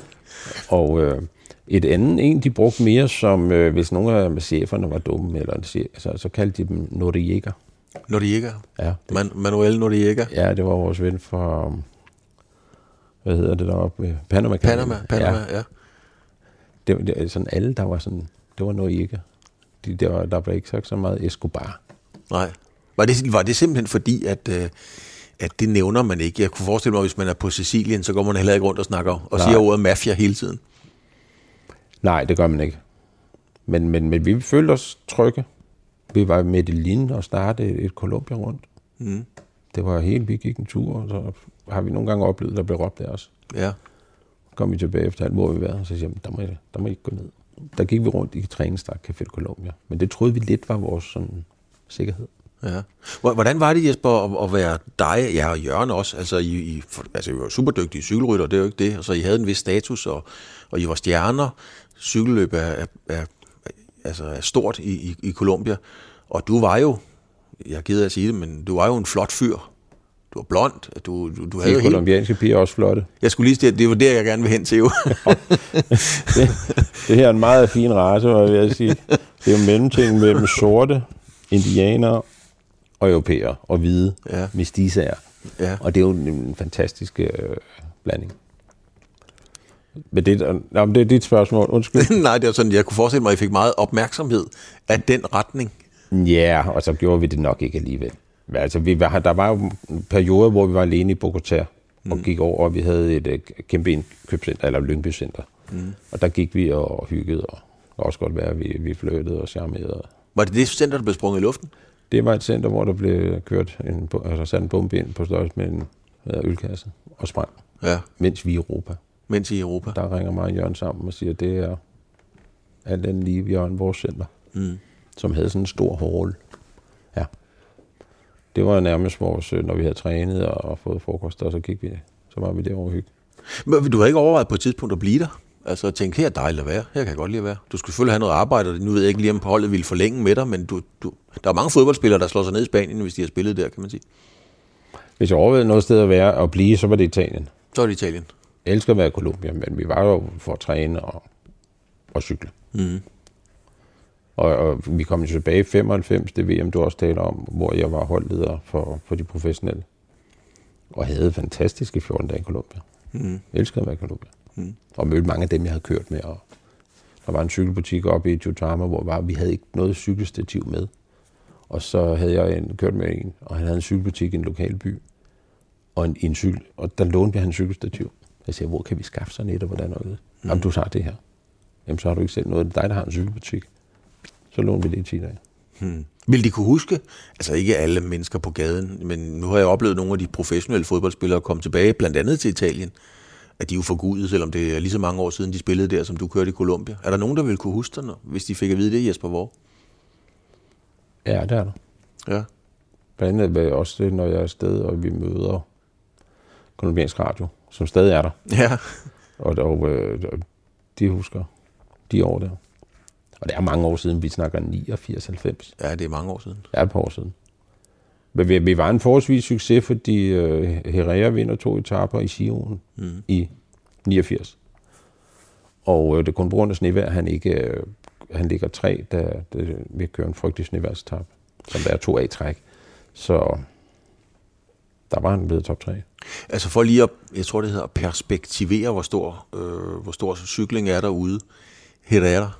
Og øh, et andet en, de brugte mere som, øh, hvis nogle af cheferne var dumme, eller en chef, så, så kaldte de dem Noriega. Noriega. Ja, det, Man, Manuel Noriega. ja, det var vores ven fra, hvad hedder det deroppe? Panama. Panama, Panama, Ja, ja. Det, det, sådan alle, der var sådan, det var Noriega. De, der, var, der blev ikke sagt så meget Escobar. Nej. Var det, var det simpelthen fordi, at, øh, at det nævner man ikke? Jeg kunne forestille mig, hvis man er på Sicilien, så går man heller ikke rundt og snakker og Nej. siger ordet mafia hele tiden. Nej, det gør man ikke. Men, men, men vi følte os trygge. Vi var i Medellin og startede et, Colombia rundt. Mm. Det var helt, vi gik en tur, og så har vi nogle gange oplevet, der blev råbt af os. Ja. Kom vi tilbage efter alt, hvor vi været, og så siger der må, I, der må I ikke gå ned. Der gik vi rundt i træningsstak Café Colombia. Men det troede vi lidt var vores sådan, sikkerhed. Ja. Hvordan var det, Jesper, at, at være dig, ja, og Jørgen også? Altså, I, I, altså, I var super dygtige cykelrytter, det er jo ikke det. Altså, I havde en vis status, og, og I var stjerner. Cykelløb er, er, er, altså, er stort i, i, i Colombia. Og du var jo, jeg er ked af at sige det, men du var jo en flot fyr. Du var blond, du, du, du havde De helt... kolumbianske piger er også flotte. Jeg skulle lige sige, at det var der, jeg gerne vil hen til, jo. [laughs] Det, det her er en meget fin race, og jeg vil sige, det er jo mellemting mellem sorte, indianere og europæere og hvide Ja. mestisager. ja. Og det er jo en, en fantastisk øh, blanding. Men det, nå, men det er dit spørgsmål. Undskyld. [laughs] Nej, det var sådan, jeg kunne forestille mig, at I fik meget opmærksomhed af den retning. Ja, og så gjorde vi det nok ikke alligevel. Altså, vi var, der var jo en periode, hvor vi var alene i Bogotá og Mm. gik over, og vi havde et øh, kæmpe indkøbscenter, eller Lyngby Center. Mm. Og der gik vi og hyggede, og det også godt være, at vi, vi flyttede og charmerede. Var det det center, der blev sprunget i luften? Det var et center, hvor der blev kørt en, altså sat en bombe ind på størrelse med en øh, ølkasse og sprang, Ja, mens vi i Europa. mens I i Europa. Der ringer mig og Jørgen sammen og siger, at det er alt andet lige Jørgen, vores center, Mm. som havde sådan en stor hall. Det var nærmest vores, øh, når vi havde trænet og fået frokost, og så gik vi, så var vi derovre og hygge. Men du har ikke overvejet på et tidspunkt at blive der? Altså at tænke, her er dejligt at være, her kan jeg godt lide at være. Du skulle selvfølgelig have noget arbejde, og nu ved jeg ikke lige, om holdet ville forlænge med dig, men du, du, der er mange fodboldspillere, der slår sig ned i Spanien, hvis de har spillet der, kan man sige. Hvis jeg overvejede noget sted at være og blive, så var det Italien. Så er det Italien. Jeg elsker at være i Colombia, men vi var jo for at træne og, og cykle. Mm. Og, og vi kom jo tilbage i 95, det VM, du også taler om, hvor jeg var holdleder for, for de professionelle. Og havde fantastiske 14 dage i Colombia. Mm. Elskede at være i Colombia. Mm. Og mødte mange af dem, jeg havde kørt med. Og der var en cykelbutik oppe i Chutama, hvor var, vi havde ikke noget cykelstativ med. Og så havde jeg en, kørt med en, og han havde en cykelbutik i en lokal by. Og en, en cykel, og der lånte jeg en cykelstativ. Jeg siger, hvor kan vi skaffe sådan et, og hvordan noget? Mm. Jamen, du tager det her. Jamen, så har du ikke selv noget. Det er dig, der har en cykelbutik. Så lånte vi det i 10 dage. Hmm. Vil de kunne huske, altså ikke alle mennesker på gaden, men nu har jeg oplevet nogle af de professionelle fodboldspillere komme tilbage, blandt andet til Italien, at de er jo forgudet, selvom det er lige så mange år siden, de spillede der, som du kørte i Colombia. Er der nogen, der vil kunne huske dig, hvis de fik at vide det, Jesper Vore? Ja, det er der. Ja. Blandt andet også det, når jeg er afsted, og vi møder kolumbiansk radio, som stadig er der. Ja. Og, og øh, de husker de år der. Og det er mange år siden, vi snakker 89-90. Ja, det er mange år siden. Er et par år siden. Men vi, vi var en forholdsvis succes, fordi øh, Herrera vinder to etaper i Sion mm. i 89. Og øh, det kun på grund af snevejr, han ikke øh, han ligger tre, da det, vi kører en frygtelig snevejrstap, som der er to af træk. Så der var han blevet top 3. Altså for lige at, jeg tror det hedder, perspektivere, hvor stor, øh, hvor stor cykling er derude. Herrera,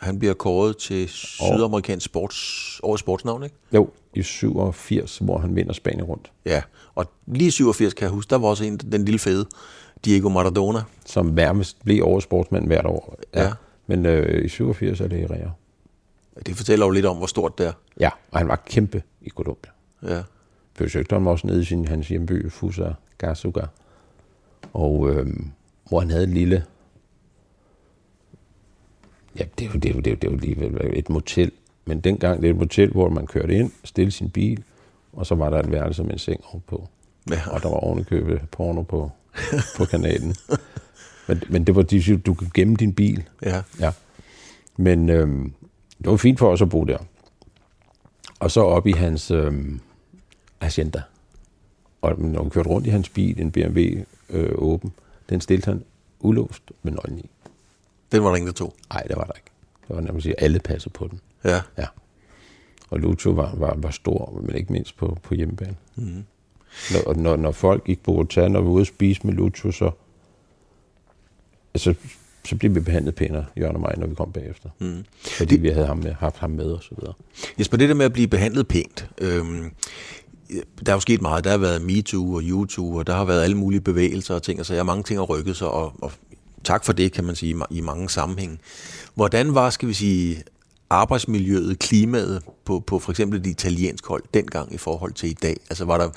han bliver kåret til sydamerikansk sports, årets sportsnavn, ikke? Jo, i 87, hvor han vinder Spanien rundt. Ja, og lige 87 kan jeg huske, der var også en, den lille fede, Diego Maradona. Som nærmest blev årets sportsmand hvert år. Ja. ja. Men øh, i 87 er det Herrera. Det fortæller jo lidt om, hvor stort det er. Ja, og han var kæmpe i Colombia. Ja. Besøgte ham også nede i sin, hans hjemby, Fusa Gasuga. Og øh, hvor han havde et lille... Ja, det er jo, det er jo, det er jo, det er jo lige et motel. Men dengang, det er et motel, hvor man kørte ind, stille sin bil, og så var der et værelse med en seng ovenpå. Ja. Og der var ovenikøbet porno på, på kanalen. men, men det var, de, du kunne gemme din bil. Ja. ja. Men øhm, det var fint for os at bo der. Og så op i hans øhm, agenda. Og når vi kørte rundt i hans bil, en BMW øh, åben, den stillede han ulåst med nøglen i. Den var der ingen, der tog? Nej, det var der ikke. Det var nærmest sige, alle passede på den. Ja. ja. Og Lucho var, var, var stor, men ikke mindst på, på hjemmebane. Mm. Når, når, når folk gik på hotel og var ude at spise med Lucho, så, altså, så blev vi behandlet pænere, Jørgen og mig, når vi kom bagefter. Mm. Fordi det, vi havde ham med, haft ham med og så videre. Jesper, det der med at blive behandlet pænt, øhm, der er jo sket meget. Der har været MeToo og YouTube, og der har været alle mulige bevægelser og ting, og så jeg mange ting har rykket sig, og, og tak for det, kan man sige, i mange sammenhænge. Hvordan var, skal vi sige, arbejdsmiljøet, klimaet på, på for eksempel det italienske hold dengang i forhold til i dag? Altså var der,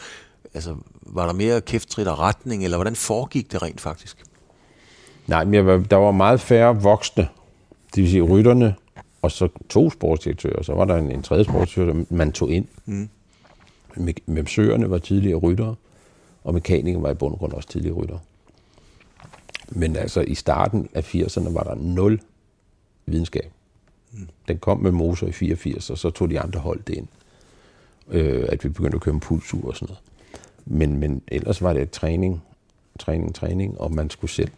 altså, var der mere kæfttrit og retning, eller hvordan foregik det rent faktisk? Nej, men var, der var meget færre voksne, det vil sige rytterne, og så to sportsdirektører, så var der en, en tredje sportsdirektør, man tog ind. Mm. Med søerne var tidligere ryttere, og mekanikere var i bund og grund også tidligere ryttere. Men altså i starten af 80'erne var der nul videnskab. Den kom med motor i 84, og så tog de andre hold det ind. Øh, at vi begyndte at køre en pulsur og sådan noget. Men, men ellers var det træning, træning, træning, og man skulle selv.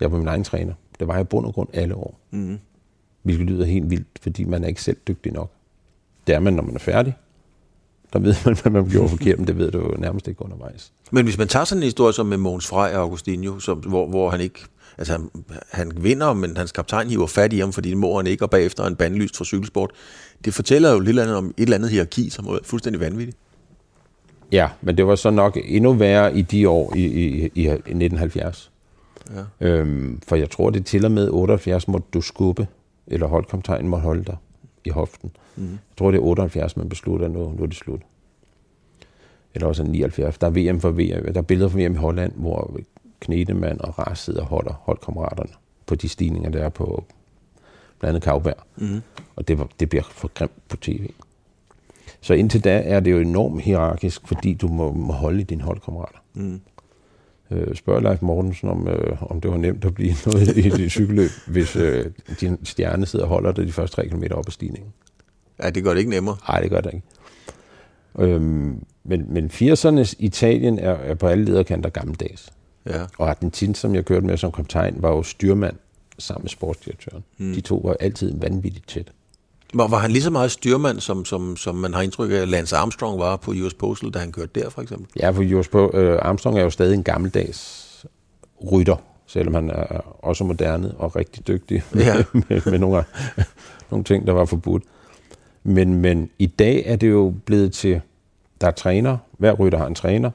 Jeg var min egen træner. Det var jeg i bund og grund alle år. Mm. Hvilket lyder helt vildt, fordi man er ikke selv dygtig nok. Det er man, når man er færdig. Der ved man, hvad man gjorde forkert, men det ved du jo nærmest ikke undervejs. Men hvis man tager sådan en historie som med Mogens Frey og Augustinho, som, hvor, hvor han ikke Altså, han, han vinder, men hans kaptajn hiver fat i ham, fordi det må han ikke, og bagefter en bandlyst for cykelsport. Det fortæller jo lidt andet om et eller andet hierarki, som er fuldstændig vanvittigt. Ja, men det var så nok endnu værre i de år i, i, i 1970. Ja. Øhm, for jeg tror, det til og med 78 måtte du skubbe, eller holdkaptajnen måtte holde dig i hoften. Mm. Jeg tror, det er 78, man beslutter, nu, nu er det slut. Eller også 79. Der er VM for VM, der er billeder fra VM i Holland, hvor Knedemann og Ras sidder og holder holdkammeraterne på de stigninger, der er på blandt andet Kavberg. Mm. Og det, var, det bliver for grimt på tv. Så indtil da er det jo enormt hierarkisk, fordi du må, må holde i dine holdkammerater. Mm. øh, spørg Leif Mortensen, om, øh, om det var nemt at blive [laughs] noget i et cykelløb, hvis øh, din stjerne sidder og holder det de første 3 km op ad stigningen. Ja, det gør det ikke nemmere. Nej, det gør det ikke. Øhm, men, men 80'ernes Italien er, er på alle lederkanter gammeldags. Ja. Og Argentin, som jeg kørte med som kaptajn, var jo styrmand sammen med sportsdirektøren. Mm. De to var altid vanvittigt tæt. Var, var han lige så meget styrmand, som, som, som man har indtryk af, at Lance Armstrong var på US Postal, da han kørte der, for eksempel? Ja, for Jos på, øh, Armstrong er jo stadig en gammeldags rytter, selvom han er også moderne og rigtig dygtig Ja. [laughs] med, med nogle, nogle ting, der var forbudt. Men, men i dag er det jo blevet til, der er træner, hver rytter har en træner,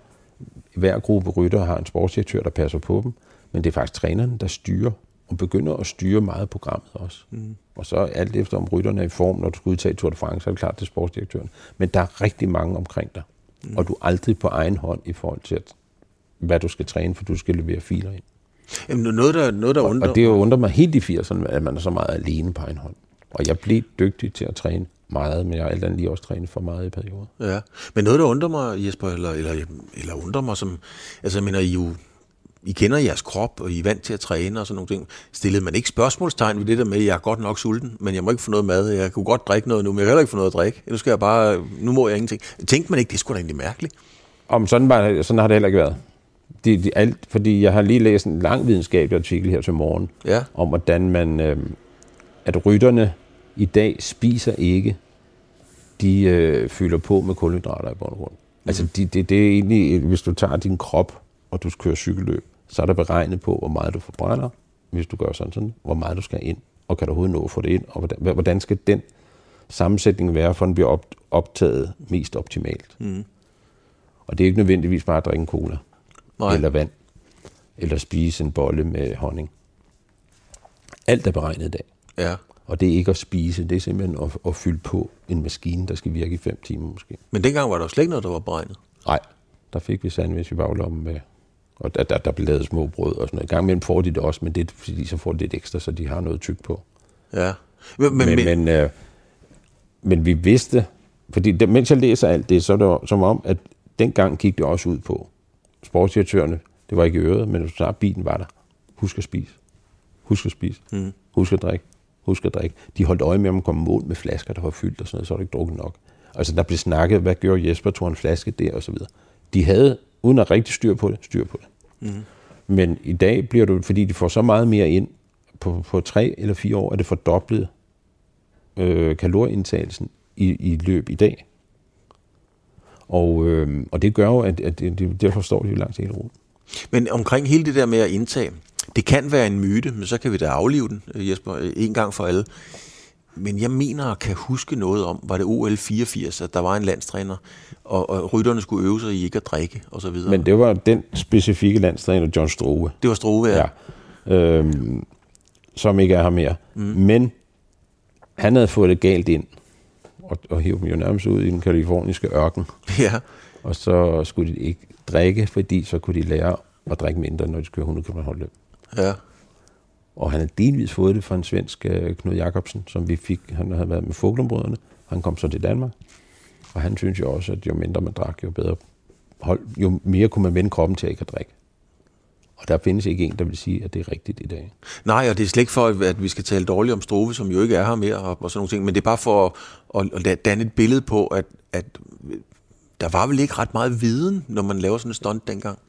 hver gruppe rytter har en sportsdirektør, der passer på dem, men det er faktisk træneren, der styrer, og begynder at styre meget af programmet også. Mm. Og så alt efter, om rytterne er i form, når du skal udtage Tour de France, så er det klart, det er sportsdirektøren. Men der er rigtig mange omkring dig, mm. og du er aldrig på egen hånd i forhold til, at, hvad du skal træne, for du skal levere filer ind. Jamen, noget, der, noget, der undrer... Og det er jo undrer mig helt i 80'erne, at man er så meget alene på egen hånd. Og jeg blev dygtig til at træne meget, men jeg har alt andet lige også trænet for meget i perioder. Ja, men noget, der undrer mig, Jesper, eller, eller, eller undrer mig, som, altså jeg mener, I jo, I kender jeres krop, og I er vant til at træne og sådan nogle ting. Stillede man ikke spørgsmålstegn ved det der med, at jeg er godt nok sulten, men jeg må ikke få noget mad, jeg kunne godt drikke noget nu, men jeg kan heller ikke få noget at drikke. Nu skal jeg bare, nu må jeg ingenting. Tænkte man ikke, det skulle da egentlig mærkeligt? Om sådan, var, sådan har det heller ikke været. Det, det, alt, fordi jeg har lige læst en lang videnskabelig artikel her til morgen, Ja, om hvordan man, øh, at rytterne i dag spiser ikke, de øh, fylder på med kulhydrater i bund og grund. Altså de, det, det er egentlig, hvis du tager din krop, og du kører cykelløb, så er der beregnet på, hvor meget du forbrænder, hvis du gør sådan sådan, hvor meget du skal ind, og kan du overhovedet nå at få det ind, og hvordan, hvordan skal den sammensætning være, for den bliver op, optaget mest optimalt. Mm. Og det er ikke nødvendigvis bare at drikke cola, nej. eller vand, eller spise en bolle med honning. Alt er beregnet i dag. Ja. Og det er ikke at spise, det er simpelthen at, at fylde på en maskine, der skal virke i fem timer måske. Men dengang var der slet ikke noget, der var beregnet. Nej, der fik vi sandwich i baglommen med, og der, der, der blev lavet små brød og sådan noget. I gang imellem får de det også, men det er fordi, så får de lidt ekstra, så de har noget tyk på. Ja. Men, men, Men, men, øh, men vi vidste, fordi det, mens jeg læser alt det, så er det som om, at dengang gik det også ud på sportsdirektørerne. Det var ikke i øret, men snart bilen var der. Husk at spise. Husk at spise. Mm. Husk at drikke. Husk at drikke. De holdt øje med, om man kom mål med flasker, der var fyldt og sådan noget, så var det ikke drukket nok. Altså, der blev snakket, hvad gjorde Jesper, tog en flaske der og så videre. De havde, uden at rigtig styr på det, styr på det. Mm. Men i dag bliver det, fordi de får så meget mere ind, på, på tre eller fire år er det fordoblet øh, kalorieindtagelsen i, i løb i dag. Og, øh, og det gør jo, at, at det, det, derfor står de jo langt hele rundt. Men omkring hele det der med at indtage, det kan være en myte, men så kan vi da aflive den, øh, Jesper, øh, en gang for alle. Men jeg mener at kan huske noget om, var det OL 84, at der var en landstræner, og, og rytterne skulle øve sig i ikke at drikke, og så videre. Men det var den specifikke landstræner, John Struve, det var Struve, ja. ja. øhm, som ikke er her mere. Mm. Men han havde fået det galt ind, og, og hævde dem jo nærmest ud i den kaliforniske ørken. [laughs] ja. Og så skulle de ikke drikke, fordi så kunne de lære at drikke mindre, når de skulle 100 km holdløb. Ja. Og han havde delvis fået det fra en svensk øh, Knud Jacobsen, som vi fik. Han havde været med Foglumbrødrene. Han kom så til Danmark. Og han synes jo også, at jo mindre man drak, jo bedre hold, jo mere kunne man vende kroppen til at ikke at drikke. Og der findes ikke en, der vil sige, at det er rigtigt i dag. Nej, og det er slet ikke for, at vi skal tale dårligt om Struve, som jo ikke er her mere, og, og sådan nogle ting, men det er bare for at, at, at danne et billede på, at, at der var vel ikke ret meget viden, når man laver sådan en stunt dengang.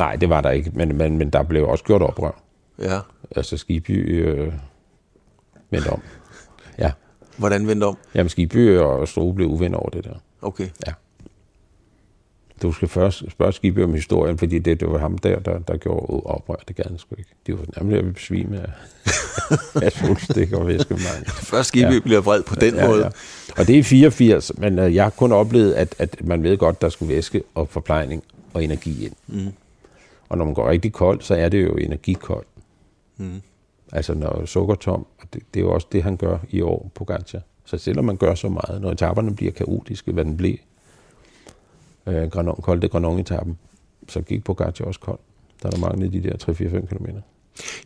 Nej, det var der ikke, men, men, men der blev også gjort oprør. Ja. Altså Skiby øh, vendte om. Ja. Hvordan vendte om? Jamen Skiby og Struve blev uvenner over det der. Okay. Du skal først spørge Skiby om historien, fordi det, det var ham der, der, der gjorde oprør. Det gad han sgu ikke. De var nemlig at besvime af, [laughs] af solstik og væskemangel. Først Skibby ja. Ja. bliver vred på den ja, måde. Ja. Og det er 84, men øh, jeg har kun oplevet, at, at man ved godt, der skulle væske og forplejning og energi ind. Mm. Og når man går rigtig koldt, så er det jo energikoldt. Mm. Altså når sukkertom, og det, det er jo også det, han gør i år på Gancia. Så selvom man gør så meget, når etaperne bliver kaotiske, hvad den blev, øh, Granon, kolde Granon-etappen, så gik Pogacar også kold. Der er der manglet de der 3-4-5 km.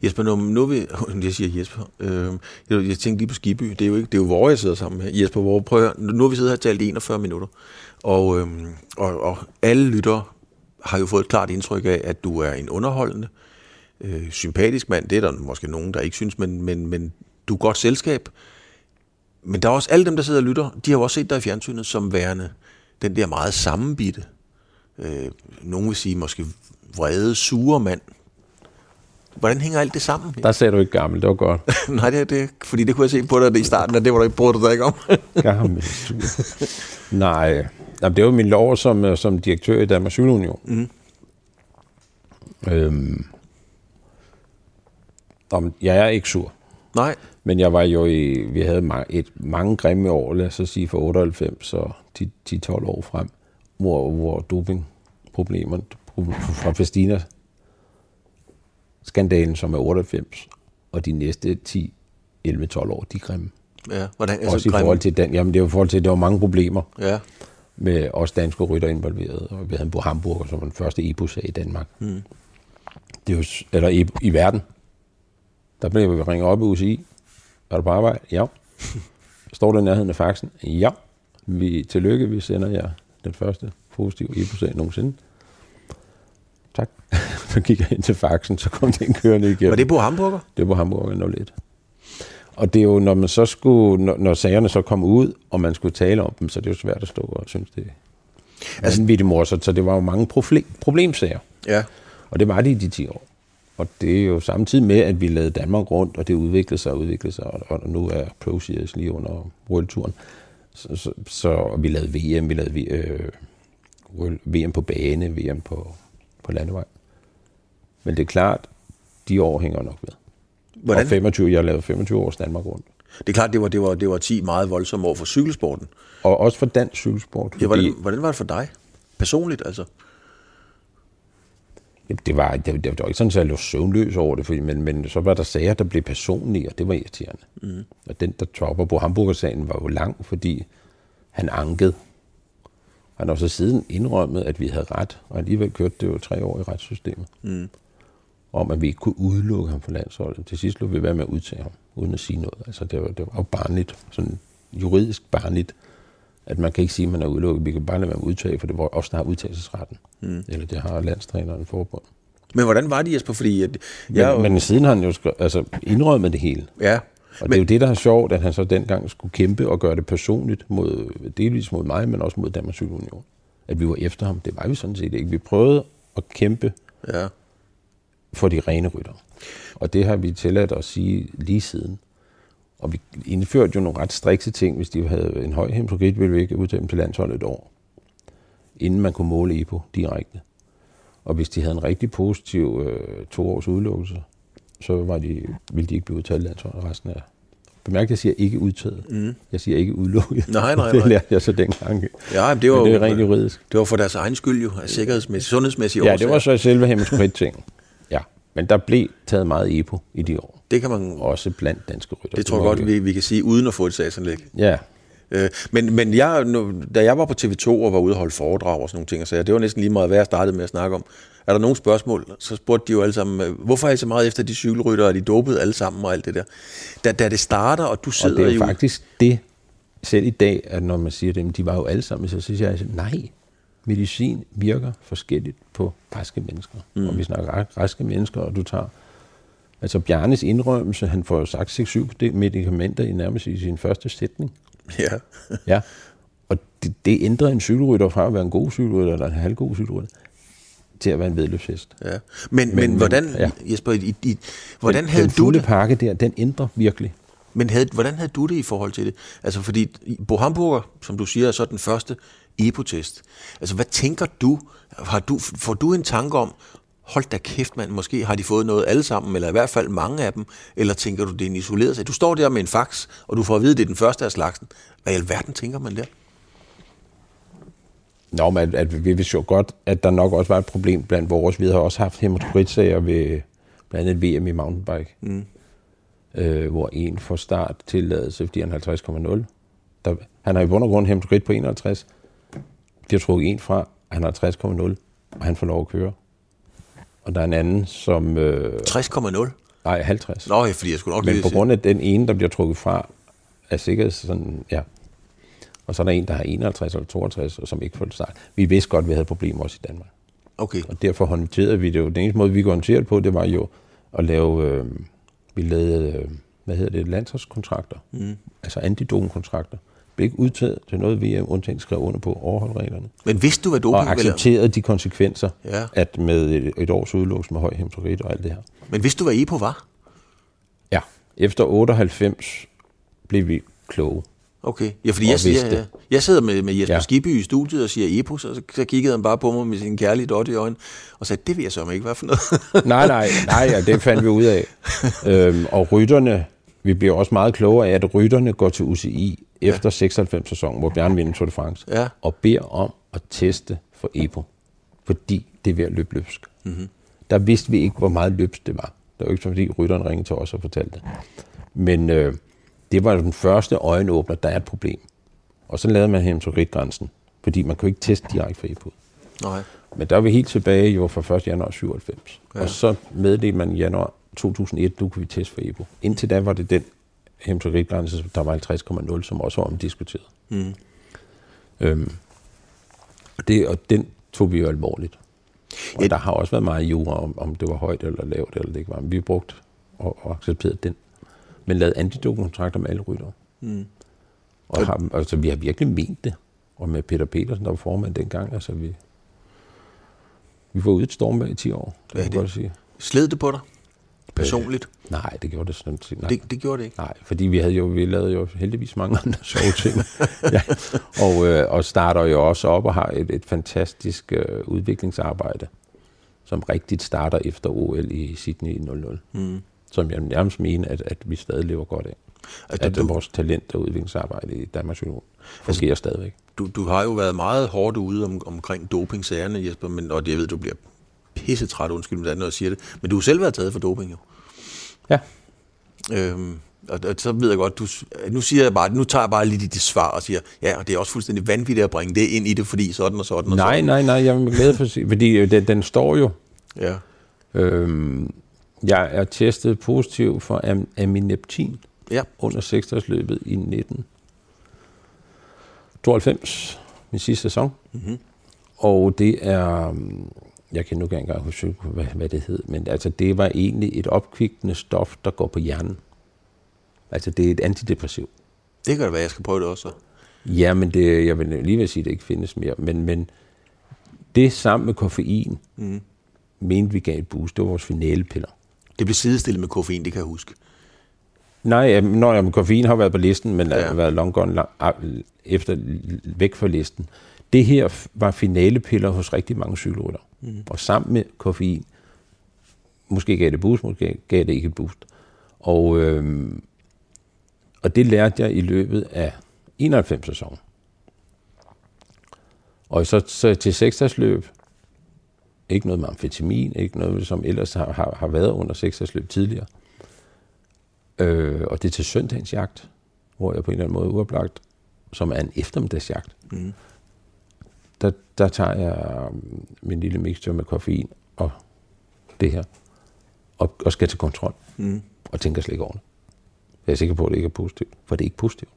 Jesper, nu, nu vi, [laughs] jeg siger Jesper, øh, jeg, jeg tænkte lige på Skibby, det er jo ikke, det er jo hvor jeg sidder sammen med. Jesper, hvor prøv at høre, nu har vi siddet her og talt i 41 minutter, og, øh, og, og alle lyttere har jo fået et klart indtryk af, at du er en underholdende, øh, sympatisk mand. Det er der måske nogen, der ikke synes, men, men, men du er godt selskab. Men der er også alle dem, der sidder og lytter, de har jo også set dig i fjernsynet som værende den der meget sammenbitte, øh, nogen vil sige måske vrede, sure mand. Hvordan hænger alt det sammen? Der sagde du ikke gammel, det var godt. [laughs] Nej, det er det, fordi det kunne jeg se på dig i starten, at det var du ikke brugt dig ikke om. gammel. [laughs] Nej, Jamen, det var min lov som, øh, som direktør i Danmarks Cykelunion. Mm. Øhm, om, jeg er ikke sur. Nej. Men jeg var jo i, vi havde mange, et, mange grimme år, lad os sige fra 98 og 10-12 år frem, hvor, hvor dopingproblemer fra Festina skandalen, som er 98, og de næste 10, 11, 12 år, de er grimme. Ja, hvordan, altså også i forhold til den, jamen det er i forhold til, at der var mange problemer. Ja med også danske rytter involveret. Og vi havde en Hamburg som den første EPO-sag i Danmark. Mm. Det er jo, eller i, i verden. Der blev vi ringet op i UCI. Er du på arbejde? Ja. [laughs] Står der i nærheden af faxen? Ja. Vi, tillykke, vi sender jer den første positive EPO-sag nogensinde. Tak. [laughs] så gik jeg ind til faxen, så kom den kørende igennem. Var det på Hamburger? Det var på Hamburger 01. Og det er jo, når man så skulle, når, når sagerne så kom ud, og man skulle tale om dem, så det er jo svært at stå og synes, det er altså, vanvittigt morsomt. Så det var jo mange problem, problemsager. Ja. Og det var det i de 10 år. Og det er jo samtidig med, at vi lavede Danmark rundt, og det udviklede sig og udviklede sig, og, og nu er Pro Series lige under World Så, så, så vi lavede VM, vi lavede øh, VM på bane, VM på, på landevej. Men det er klart, de år hænger nok ved. Hvordan? Og 25, jeg har lavet 25 års Danmark rundt. Det er klart, det var, det var, det var 10 meget voldsomme år for cykelsporten. Og også for dansk cykelsport. Fordi... Ja, hvordan, hvordan var det for dig? Personligt, altså? Det var, det, det, var ikke sådan, at jeg lå søvnløs over det, fordi, men, men så var der sager, der blev personlige, og det var irriterende. Mm. Og den, der topper på Hamburger-sagen, var jo lang, fordi han ankede. Han har så siden indrømmet, at vi havde ret, og alligevel kørte det jo tre år i retssystemet. Mm om, at vi ikke kunne udelukke ham fra landsholdet. Til sidst lå vi være med at udtage ham, uden at sige noget. Altså, det var, det var jo barnligt, sådan juridisk barnligt, at man kan ikke sige, at man er udelukket. Vi kan bare lade være med at udtage, for det var også der har udtagelsesretten. Mm. Eller det har landstræneren forbund. Men hvordan var det, Jesper? Fordi at jeg men, men siden har han jo altså, indrømmet det hele. Ja. Og men, det er jo det, der er sjovt, at han så dengang skulle kæmpe og gøre det personligt, mod, delvis mod mig, men også mod Danmarks Union. At vi var efter ham. Det var vi sådan set ikke. Vi prøvede at kæmpe ja for de rene rytter. Og det har vi tilladt at sige lige siden. Og vi indførte jo nogle ret strikse ting, hvis de havde en høj hemogrit, ville vi ikke udtage dem til landsholdet et år, inden man kunne måle EPO direkte. Og hvis de havde en rigtig positiv øh, to års udelukkelse, så var de, ville de ikke blive udtaget landsholdet resten af Bemærk, jeg siger ikke udtaget. Mm. Jeg siger ikke udelukket. Nej, nej, [laughs] nej. Det lærte jeg så dengang. Ja, men det var, men det er rent juridisk. Det var for deres egen skyld jo, af sikkerhedsmæssigt, sundhedsmæssigt Ja, det var så selve hemokrit-ting. Men der blev taget meget EPO i de år. Det kan man... Også blandt danske rytter. Det tror jeg godt, vi, vi kan sige, uden at få et sagsanlæg. Ja. Øh, men men jeg, da jeg var på TV2 og var ude og holde foredrag og sådan nogle ting, og så det var næsten lige meget, hvad jeg startede med at snakke om. Er der nogle spørgsmål, så spurgte de jo alle sammen, øh, hvorfor er I så meget efter de cykelrytter, og de dopede alle sammen og alt det der. Da, da det starter, og du sidder Og det er jo jo faktisk det, selv i dag, at når man siger det, de var jo alle sammen, så siger jeg, nej, medicin virker forskelligt på raske mennesker. Mm. Og vi snakker raske mennesker, og du tager... Altså Bjarnes indrømmelse, han får jo sagt 6-7 medicamenter i nærmest i sin første sætning. Ja. [laughs] ja. Og det, det ændrer en cykelrytter fra at være en god cykelrytter, eller en halvgod cykelrytter, til at være en vedløbshest. Ja. Men, men, men hvordan, ja. Jesper, i, i, hvordan den, havde den du det? pakke der, den ændrer virkelig. Men havde, hvordan havde du det i forhold til det? Altså fordi Bo Hamburger, som du siger, er så den første EPO-test. Altså hvad tænker du? Har du? Får du en tanke om, hold da kæft mand, måske har de fået noget alle sammen, eller i hvert fald mange af dem, eller tænker du, det er en isoleret sag? Du står der med en fax, og du får at vide, at det er den første af slagsen. Hvad i alverden tænker man der? Nå, men at, at vi vidste jo godt, at der nok også var et problem blandt vores. Vi har også haft hematoritsager ved blandt andet VM i mountainbike. Mm øh, hvor en får start tilladelse, fordi han er 50,0. Der, han har i bund og grund hæmmet på 51. Har trukket en fra, han har 60,0, og han får lov at køre. Og der er en anden, som... Øh, 60,0? Nej, 50. Nå, fordi jeg skulle nok Men på grund af den ene, der bliver trukket fra, er sikkert sådan, ja. Og så er der en, der har 51 eller 62, og som ikke får start. Vi vidste godt, at vi havde problemer også i Danmark. Okay. Og derfor håndterede vi det jo. Den eneste måde, vi kunne håndtere det på, det var jo at lave, øh, vi lavede, øh, hvad hedder det, landsholdskontrakter. Mm. Altså antidopingkontrakter. Blev ikke udtaget til noget, vi undtagen skrev under på overholde reglerne. Men vidste du, hvad doping Og accepterede de konsekvenser, Ja. at med et, års udelukkelse med høj hematorit og alt det her. Men vidste du, hvad EPO var? Ja, efter 98 blev vi kloge. Okay. Ja, fordi jeg, siger, jeg, jeg sidder med, med Jesper ja. Skibby i studiet og siger EPO, så, så kiggede han bare på mig med sin kærlige dot i øjnene, og sagde, det ved jeg så ikke, hvad for noget. [laughs] Nej, nej, nej, ja, det fandt vi ud af. [laughs] øhm, og rytterne, vi bliver også meget klogere af, at rytterne går til UCI efter 96-sæsonen, hvor Bjørn vinder Tour de France, Ja. og beder om at teste for EPO, fordi det er ved at løbe løbsk. Mm-hmm. Der vidste vi ikke, hvor meget løbsk det var. Det var jo ikke fordi rytteren ringede til os og fortalte det. Men øh, det var den første øjenåbner, der er et problem. Og så lavede man hematoritgrænsen, fordi man kunne ikke teste direkte for EPO. Nej. Men der er vi helt tilbage jo fra 1. januar 97. Ja. Ja. Og så meddelte man i januar 2001, nu kan vi teste for EPO. Indtil da var det den hematoritgrænse, der var 50,0, som også var omdiskuteret. Mm. Øhm, og, det, og den tog vi jo alvorligt. Og Ja. der har også været meget jura om, om det var højt eller lavt, eller det ikke var. Men vi har brugt og, og accepteret den. Men lavet antidopingkontrakter med alle ryttere. Mm. Og har, altså, vi har virkelig ment det. Og med Peter Petersen, der var formand dengang, altså vi, vi var ude et stormvejr i 10 år, det Ja, kan det- sige. Sled det på dig? Personligt? Nej, det gjorde det sådan set. Nej. Det, det gjorde det ikke. Nej, fordi vi havde jo, vi lavede jo heldigvis mange andre [laughs] sjove ting. ja. og, øh, og starter jo også op og har et, et fantastisk øh, udviklingsarbejde, som rigtigt starter efter OL i Sydney i 00. Mm. Som jeg nærmest mener, at, at vi stadig lever godt af. Altså, At du, vores talent og udviklingsarbejde i Danmarks Union fungerer stadigvæk. du, du har jo været meget hårdt ude om, omkring dopingsagerne, Jesper, men, og jeg ved, du bliver pissetræt, undskyld mig, når jeg siger det, men du har selv været taget for doping jo. Ja. Øhm, og, og så ved jeg godt, du, nu siger jeg bare, nu tager jeg bare lige dit svar og siger, ja, og det er også fuldstændig vanvittigt at bringe det ind i det, fordi sådan og sådan og Nej, sådan. nej, nej, jeg er glæde for at sige, fordi øh, den, den står jo. Ja. Øhm, jeg er testet positiv for am- amineptin Ja. under seksdagsløbet i 1992, min sidste sæson. Mm-hmm. Og det er, jeg kan nu ikke engang huske, hvad, hvad det hed, men altså det var egentlig et opkvikkende stof, der går på hjernen. Altså det er et antidepressiv. Det kan det være, jeg skal prøve det også. Ja, men det, jeg vil lige vil sige, at det ikke findes mere. Men, men det sammen med koffein, Mm. mente vi gav et boost. Det var vores finalepiller. Det blev sidestillet med koffein, det kan jeg huske. Nej, når jamen, koffein har været på listen, men Ja. har været long gone lang, efter væk fra listen. Det her var finalepiller hos rigtig mange cykelrytter. Mm. Og sammen med koffein, måske gav det boost, måske gav det ikke boost. Og, øhm, og det lærte jeg i løbet af 91 sæsonen. Og så, så til seksdagsløb, ikke noget med amfetamin, ikke noget, som ellers har, har, har været under seksdagsløb tidligere. Øh, og det er til søndagens jagt, hvor jeg på en eller anden måde uoplagt, som er en eftermiddagsjagt. Mm. Der, der tager jeg um, min lille mixture med koffein og det her, og, og skal til kontrol, Mm. og tænker slet ikke over det. Jeg er sikker på, at det ikke er positivt, for det er ikke positivt.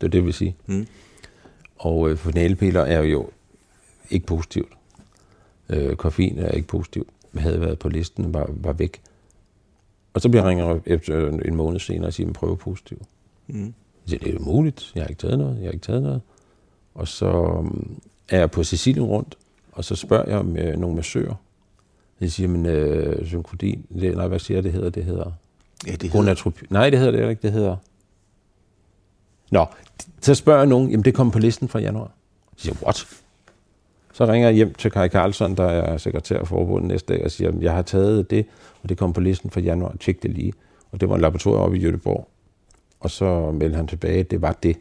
Det er det, vil sige. Mm. Og øh, finalpiller er jo ikke positivt. Øh, koffein er ikke positivt. Jeg havde været på listen, var, var væk. Og så bliver jeg ringer efter en måned senere og siger, at prøve positiv. Mm. Jeg siger, det er jo muligt. Jeg har ikke taget noget. Jeg har ikke taget noget. Og så um, er på Sicilien rundt, og så spørger jeg om øh, nogle massører. Jeg siger, men øh, synkrodin, det, nej, hvad siger det hedder? Det hedder Ja, det hedder, Gonatropi. Nej, det hedder det ikke. Det hedder... Nå, så spørger jeg nogen, jamen det kom på listen fra januar. Så siger what? Så ringer jeg hjem til Kai Carlson, der er sekretær for forbundet næste dag, og siger, jeg har taget det, og det kom på listen fra januar. Tjek det lige. Og det var en laboratorium oppe i Jødeborg. Og så meldte han tilbage, at det var det.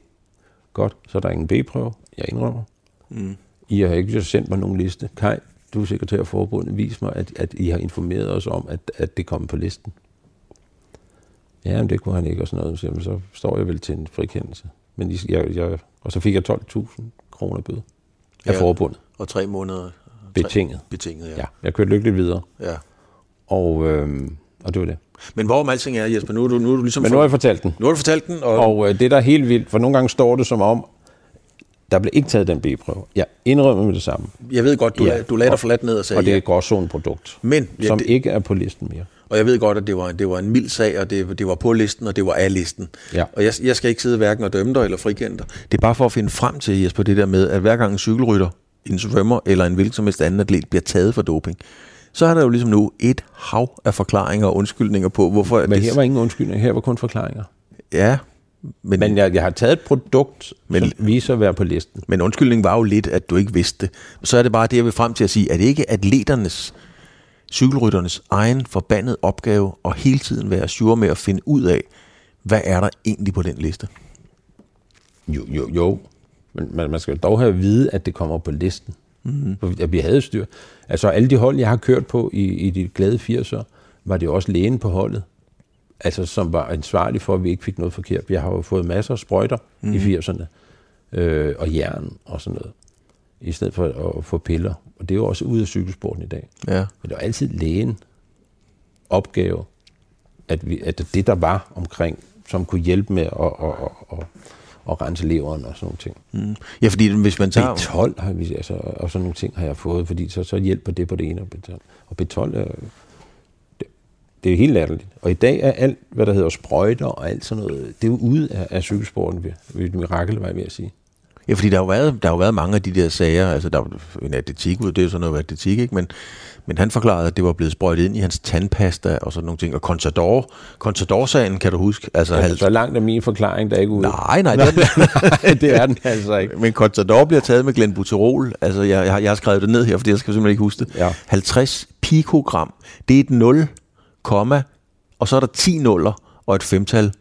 Godt, så er der ingen B-prøve. Jeg indrømmer. Mm. I har ikke sendt mig nogen liste. Kai, du er sekretær for forbundet. Vis mig, at, at I har informeret os om, at, at det kom på listen. Ja, men det kunne han ikke, og sådan noget. Så, jamen, så står jeg vel til en frikendelse. Men I- jeg, jeg, og så fik jeg 12.000 kroner bøde af Ja. forbundet. Og tre måneder. Betinget. Betinget, ja. Ja, jeg kørte lykkeligt videre. ja. Og, øhm, og det var det. Men hvorom alting er, Jesper, nu er du, nu er du ligesom... Men nu har jeg fortalt den. nu har du fortalt den, og, Og øh, det der er helt vildt, for nogle gange står det som om, Der blev ikke taget den B-prøve. Jeg indrømmer med det samme. Jeg ved godt, du, Ja. du lagde dig fladt ned og sagde Og det er et gråzoneprodukt, Men ja, som det, ikke er på listen mere. Og jeg ved godt, at det var, det var en mild sag, og det, det var på listen, og det var af listen. Ja. Og jeg, jeg skal ikke sidde hverken og dømme dig eller frikende dig. Det er bare for at finde frem til, Jesper, det der med, at hver gang en cykelrytter, en svømmer eller en hvilken som helst anden atlet bliver taget for doping, så er der jo ligesom nu et hav af forklaringer og undskyldninger på, hvorfor... Men det, her var ingen undskyldning, her var kun forklaringer. Ja, men, Men jeg, jeg har taget et produkt, Men- som viser at være på listen. men undskyldningen var jo lidt, at du ikke vidste det. Så er det bare det, jeg vil frem til at sige, at det ikke atleternes, cykelrytternes egen forbandede opgave at hele tiden være sure med at finde ud af, hvad er der egentlig på den liste? Jo, jo, jo. Men man, man skal jo dog have at vide, at det kommer på listen. Mm-hmm. Vi havde styr. Altså alle de hold, jeg har kørt på i, i de glade 80'er, var det også lægen på holdet. Altså som var ansvarlig for, at vi ikke fik noget forkert. Jeg har jo fået masser af sprøjter mm. i 80'erne. Øh, og jern og sådan noget. I stedet for at få piller. Og det er jo også ude af cykelsporten i dag. Ja. Men det var altid lægen opgave, at, vi, at det der var omkring, som kunne hjælpe med at, at, at, at, at rense leveren og sådan nogle ting. Mm. Ja, fordi hvis man tager... B12 har vi, altså, og sådan nogle ting har jeg fået, fordi så, så hjælper det på det ene og B12. Og B12 er, det er helt latterligt. Og i dag er alt, hvad der hedder sprøjter og alt sådan noget, det er jo ude af, af cykelsporten ved, ved et mirakel, var jeg ved at sige. Ja, fordi der har jo været, der har jo været mange af de der sager, altså der var en atletik ud, det er jo sådan noget atletik, ikke? Men, men han forklarede, at det var blevet sprøjtet ind i hans tandpasta og sådan nogle ting. Og Contador, Contador-sagen, kan du huske? Altså, Altså, så langt er min forklaring, der er ikke ude. Nej, nej, [laughs] det er, det er den altså ikke. Men Contador bliver taget med glenbuterol. Altså, jeg, jeg, har- jeg har skrevet det ned her, fordi jeg skal simpelthen ikke huske det. Ja. 50 pikogram. Det er et 0, komma, og så er der 10 nuller og et femtal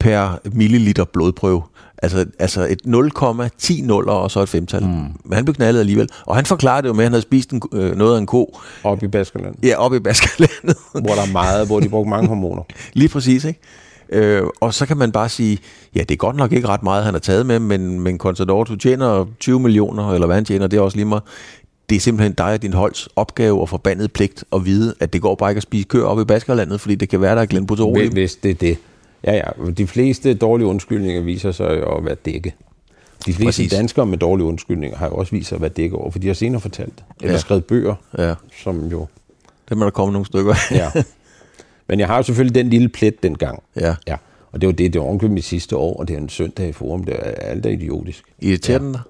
per milliliter blodprøve. Altså, altså et 0,10 nuller og så et femtal. Mm. Men han blev knaldet alligevel. Og han forklarede det jo med, at han havde spist en, øh, noget af en ko. Oppe i Baskerland, Ja, oppe i Baskerlandet. [laughs] hvor der er meget, hvor de brugte mange hormoner. [laughs] Lige præcis, ikke? Øh, og så kan man bare sige, ja, det er godt nok ikke ret meget, han har taget med, men, men Contador, du tjener 20 millioner, eller hvad han tjener, det er også lige meget. Det er simpelthen dig og din holds opgave og forbandet pligt at vide, at det går bare ikke at spise køer op i Baskerlandet, fordi det kan være, der er i Hvis-. Hvis det er det. Ja, ja. De fleste dårlige undskyldninger viser sig jo at være dække. De fleste Præcis. Danskere med dårlige undskyldninger har jo også vist sig at være dække over, for de har senere fortalt det. Eller Ja. ja. skrevet bøger, Ja, som jo... dem er der kommet nogle stykker. Ja. Men jeg har jo selvfølgelig den lille plet dengang. ja. Ja. Og det var det, det var mit sidste år, og det er en søndag i forum. Det er alt er idiotisk. Irriterer den dig?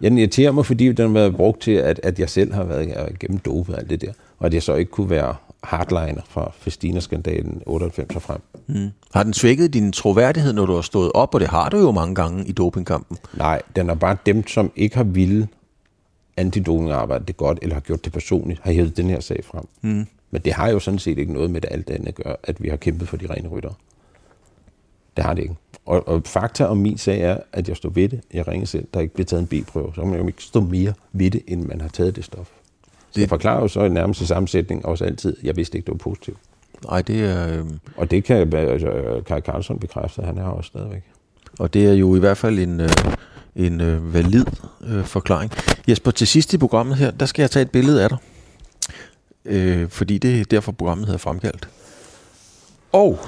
Jeg den irriterer mig, fordi den har været brugt til, at, at jeg selv har været gennem dopet og alt det der. Og at jeg så ikke kunne være hardliner fra Festina-skandalen 98 og frem. Mm. Har den svækket din troværdighed, når du har stået op, og det har du jo mange gange i dopingkampen? Nej, den er bare dem, som ikke har ville antidopingarbejde det godt, eller har gjort det personligt, har hævet den her sag frem. Mm. Men det har jo sådan set ikke noget med det alt andet at gøre, at vi har kæmpet for de rene rytter. Det har det ikke. Og, og fakta om min sag er, at jeg står ved det. Jeg ringer selv, der ikke bliver taget en B-prøve. Så kan man jo ikke stå mere ved det, end man har taget det stof. Det jeg forklarer jo så i nærmeste sammensætning også altid, jeg vidste ikke, det var positivt. Nej, det er, øh, Og det kan altså, Kai Carlson bekræfte, han er også stadigvæk. og det er jo i hvert fald en, øh, en øh, valid øh, forklaring. Jesper, til sidst i programmet her, der skal jeg tage et billede af dig. Øh, fordi det er derfor, programmet hedder Fremkaldt. Og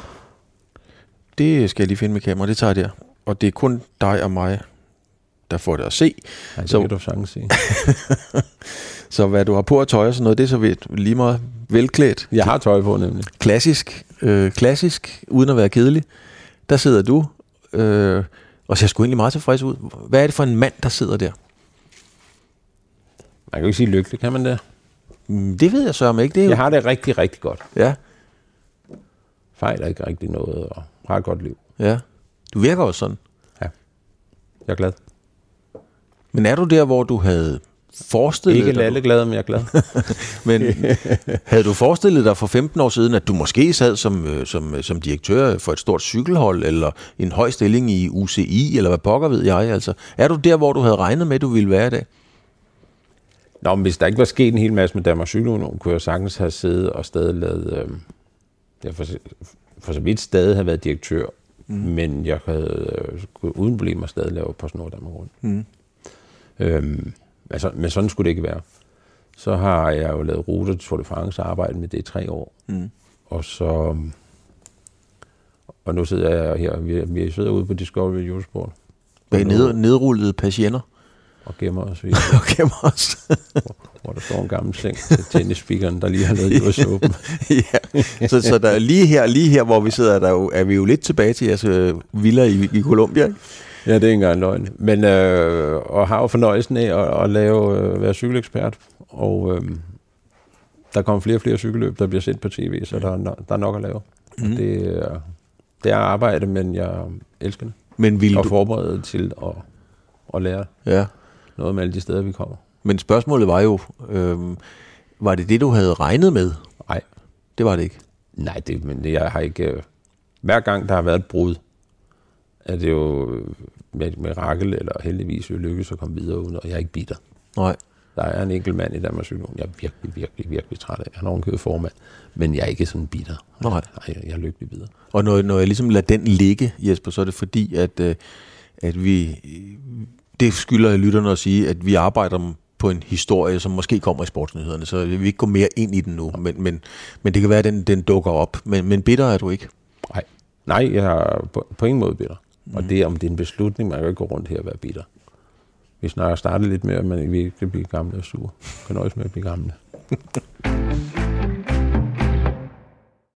det skal jeg lige finde med kamera, det tager jeg der. Og det er kun dig og mig, der får det at se. Ej, det Så- kan du sagtens sige. [laughs] Så hvad du har på at tøj og sådan noget, det er så vidt lige meget velklædt. Jeg har tøj på nemlig. klassisk, øh, klassisk, uden at være kedelig. Der sidder du, øh, og ser sgu egentlig meget tilfreds ud. Hvad er det for en mand, der sidder der? Man kan jo ikke sige lykkelig, kan man det? Mm, Det ved jeg så om ikke. Det er jo, Jeg har det rigtig, rigtig godt. ja, Fejler ikke rigtig noget, og har et godt liv. ja. Du virker også sådan. Jeg er glad. Men er du der, hvor du havde forestillet Ikke dig... alle glade, men jeg er glad. [laughs] Men havde du forestillet dig for 15 år siden, at du måske sad som, øh, som, som direktør for et stort cykelhold, eller en høj stilling i UCI, eller hvad pokker ved jeg? Altså, er du der, hvor du havde regnet med, at du ville være i dag? Nå, men hvis der ikke var sket en hel masse med Danmarks Cykelunion, kunne jeg sagtens have siddet og stadig lavet... Øh, jeg for, for så vidt stadig have været direktør, mm. men jeg havde øh, uden problemer stadig lave PostNord Danmark rundt. Mm. Øhm, altså, men sådan skulle det ikke være. Så har jeg jo lavet ruter til Tour de France og arbejdet med det i tre år. Mm. Og så... Og nu sidder jeg her, vi, vi sidder ude på Discovery Eurosport Bag ned, nedrullede patienter. Og gemmer os, vi, [laughs] Og gemmer os. hvor der står en gammel seng til tennisspikeren, der lige har lavet i [laughs] suppen. ja. Så, så der, er lige her, lige her, hvor vi sidder, der er, jo, er vi jo lidt tilbage til jeres øh, villa i, i Colombia. ikke? Ja, det er ikke engang løgn. Men, øh, og har jo fornøjelsen af at, at lave, øh, være cykelekspert. Og øh, der kommer flere og flere cykelløb, der bliver sendt på tv, så der, er der er nok at lave. Mm. Mhm. Det, er, det er arbejde, men jeg elsker det. Men vil Og du... forberedt til at, at lære Ja. Noget med alle de steder, vi kommer. Men spørgsmålet var jo, øh, var det det, du havde regnet med? Nej, Det var det ikke. nej det, men det, jeg har ikke... øh, Hver gang, der har været et brud, er det jo øh, med et mirakel, eller heldigvis jo lykkes at komme videre uden, og jeg er ikke bitter. Nej. Der er en enkelt mand i Danmarks Cykelunion, jeg er virkelig, virkelig, virkelig træt af. Han har ovenkøbet formand, men jeg er ikke sådan bitter. Nej. Nej, jeg, jeg er lykkelig videre. Og når, når jeg ligesom lader den ligge, Jesper, så er det fordi, at, øh, at vi... Det skylder jeg lytterne at sige, at vi arbejder på en historie, som måske kommer i sportsnyhederne, så vi vil ikke gå mere ind i den nu, men, men, men det kan være, at den, den dukker op. Men, men bitter er du ikke. Nej, Nej jeg er på, på ingen måde bitter. Mm. Og det, om det er en beslutning, man kan ikke gå rundt her og være bitter. Vi snakker startet lidt med, at man ikke vil blive gamle og sure. Kan nøjes med at blive gamle. [laughs]